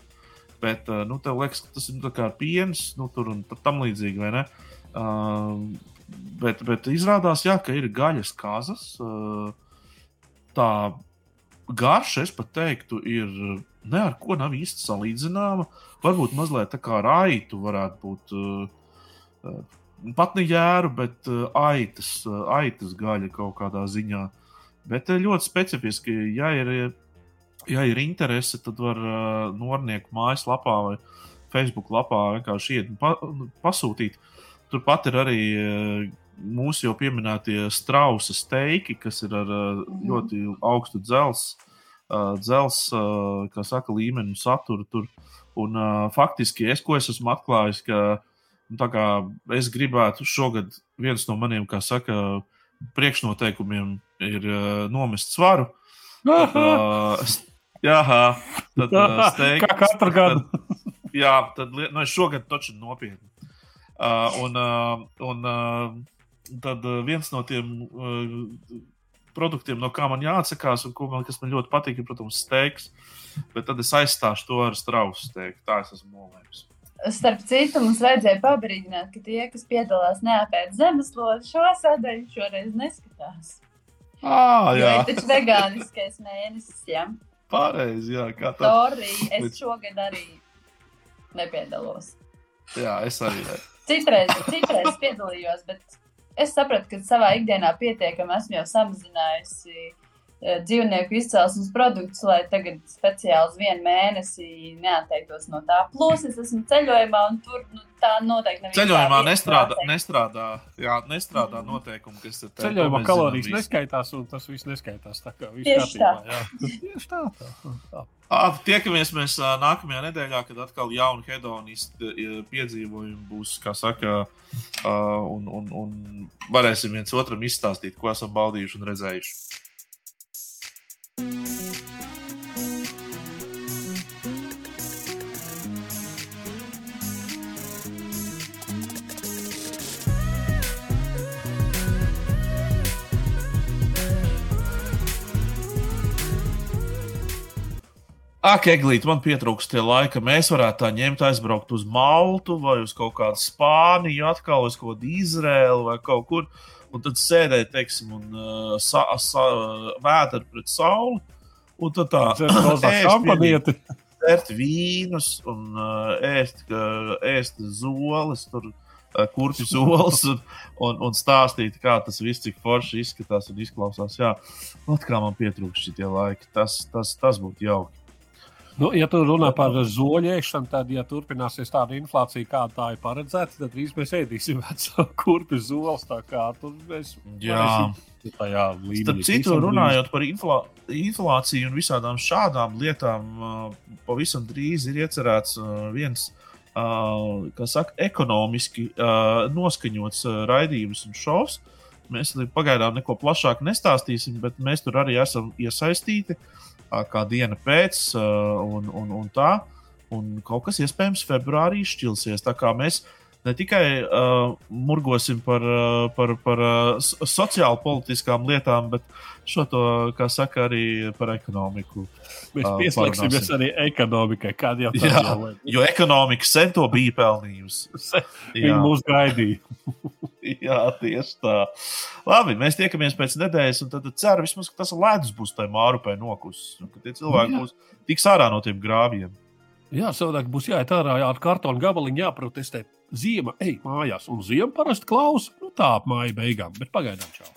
Bet, uh, nu, tev liekas, ka tas ir nu, kā piens, nu, tur un tam līdzīgi, vai ne? Uh, bet, bet izrādās, jā, ka ir gaļas kazas. Uh, tā garša, es pat teiktu, ir ne ar ko nav īsti salīdzināma. Varbūt mazliet tā kā raitu varētu būt. Uh, uh, pat ne jēru, bet uh, aitas, uh, aitas gaļa kaut kādā ziņā. Bet uh, ļoti specifiski, ja ir, ja ir interese, tad var uh, Nornieku mājaslapā vai Facebook lapā vienkārši iet un pa, pasūtīt. Turpat ir arī mūsu jau pieminētie strausa steiki, kas ir ar uh, ļoti augstu dzelzceļa uh, dzels, kā saka, līmeni un saturu tur. Un, faktiski es, ko es esmu atklājis, ka nu, kā es gribētu šogad viens no maniem, kā saka, priekšnoteikumiem ir uh, nomest svaru. Tad, uh, jā, tad uh, steiki. Kā katru gadu. Tad, jā, tad nu, es šogad taču nopietni. Uh, un, uh, un uh, tad viens no tiem uh, produktiem, no kā man jāatsakās, un man, kas man ļoti patīk, ir, protams, steiks. Bet tad es aizstāšu to ar strausu steiku. Tā es esmu nolēmis. Starp citu, mums vajadzēja pabrīdināt, ka tie, kas piedalās neapēd zemeslodi, šo sadaļu šoreiz neskatās. Ah, Jo ir taču vegāniskais mēnesis, jā. pareizi. Jā, kā tā. Sorry, es šogad arī nepiedalos. Jā, es arī. Citreiz, citreiz piedalījos, bet es sapratu, ka savā ikdienā pietiekami esmu jau samazinājusi dzīvnieku izcelsmes produktus, lai tagad speciāli uz vienu mēnesi neatteiktos no tā. Plus es esmu ceļojumā, un tur nu, tā noteikti nav. Ceļojumā nestrādā, nestrādā, jā, nestrādā noteikumi, kas ir Ceļojumā kalorijas zinām neskaitās, un tas viss neskaitās. Tā kā viss Tieši kārtībā. jā. Tieši tā. tā, tā. Ā, Tiekamies mēs nākamajā nedēļā, kad atkal jauni hedonisti ā, piedzīvojumi būs, kā saka, un, un, un varēsim viens otram izstāstīt, ko esam baudījuši un redzējuši. Ak, Eglīt, man pietrūkst tie laika. Mēs varētu tā ņemt, aizbraukt uz Maltu vai uz kaut kādu Spāniju, atkal uz kaut kādu Izrēlu vai kaut kur. Un tad sēdēt, teiksim, un uh, sa, sa, vētru pret sauli. Un tad tā ēst šampanieti. dzert vīnus un uh, ēst, ka- ēst zoles, tur kurpju solis un, un, un stāstīt, kā tas viss, cik forši izskatās un izklausās. Jā, Ot, kā man pietrūkst šie laiki. Tas, tas, tas būtu jauki. Nu, ja tu runā par zoļiešanu, tad, ja turpināsies tāda inflācija, kāda tā ir paredzēta, tad drīz mēs ēdīsim veco kurpju zoles. Tā kā tur mēs tajā līmenī. Starp citu, runājot par inflā, inflāciju un visādām šādām lietām, pavisam drīz ir iecerēts viens, kas saka, ekonomiski uh, noskaņots uh, raidījums un šovs. Mēs pagaidām neko plašāk nestāstīsim, bet mēs tur arī esam iesaistīti uh, kā diena pēc uh, un, un, un tā. Un kaut kas iespējams februārī šķilsies. Tā kā mēs ne tikai uh, murgosim par, uh, par, par uh, so- sociāli politiskām lietām, bet šo to, kā saka, arī par ekonomiku. Mēs Ā, pieslēgsimies arī ekonomikai, kāda jau Jā. jau ir. Jo ekonomika sen to bija pelnījusi. Viņi Jā. mūs gaidīja. Jā, tieši tā. Labi, mēs tiekamies pēc nedēļas, un tad ceru, vismaz, ka tas ledus būs tajā mārupē nokusis. un Ka tie cilvēki Jā. būs tiks ārā no tiem grāvjiem. Jā, savādāk būs jāiet ārā ar kartonu gabaliņu, jāprotestē. Ziema, ej mājās, un ziema parasti klausa, nu tā ap māju beigām, bet pagaidām čau.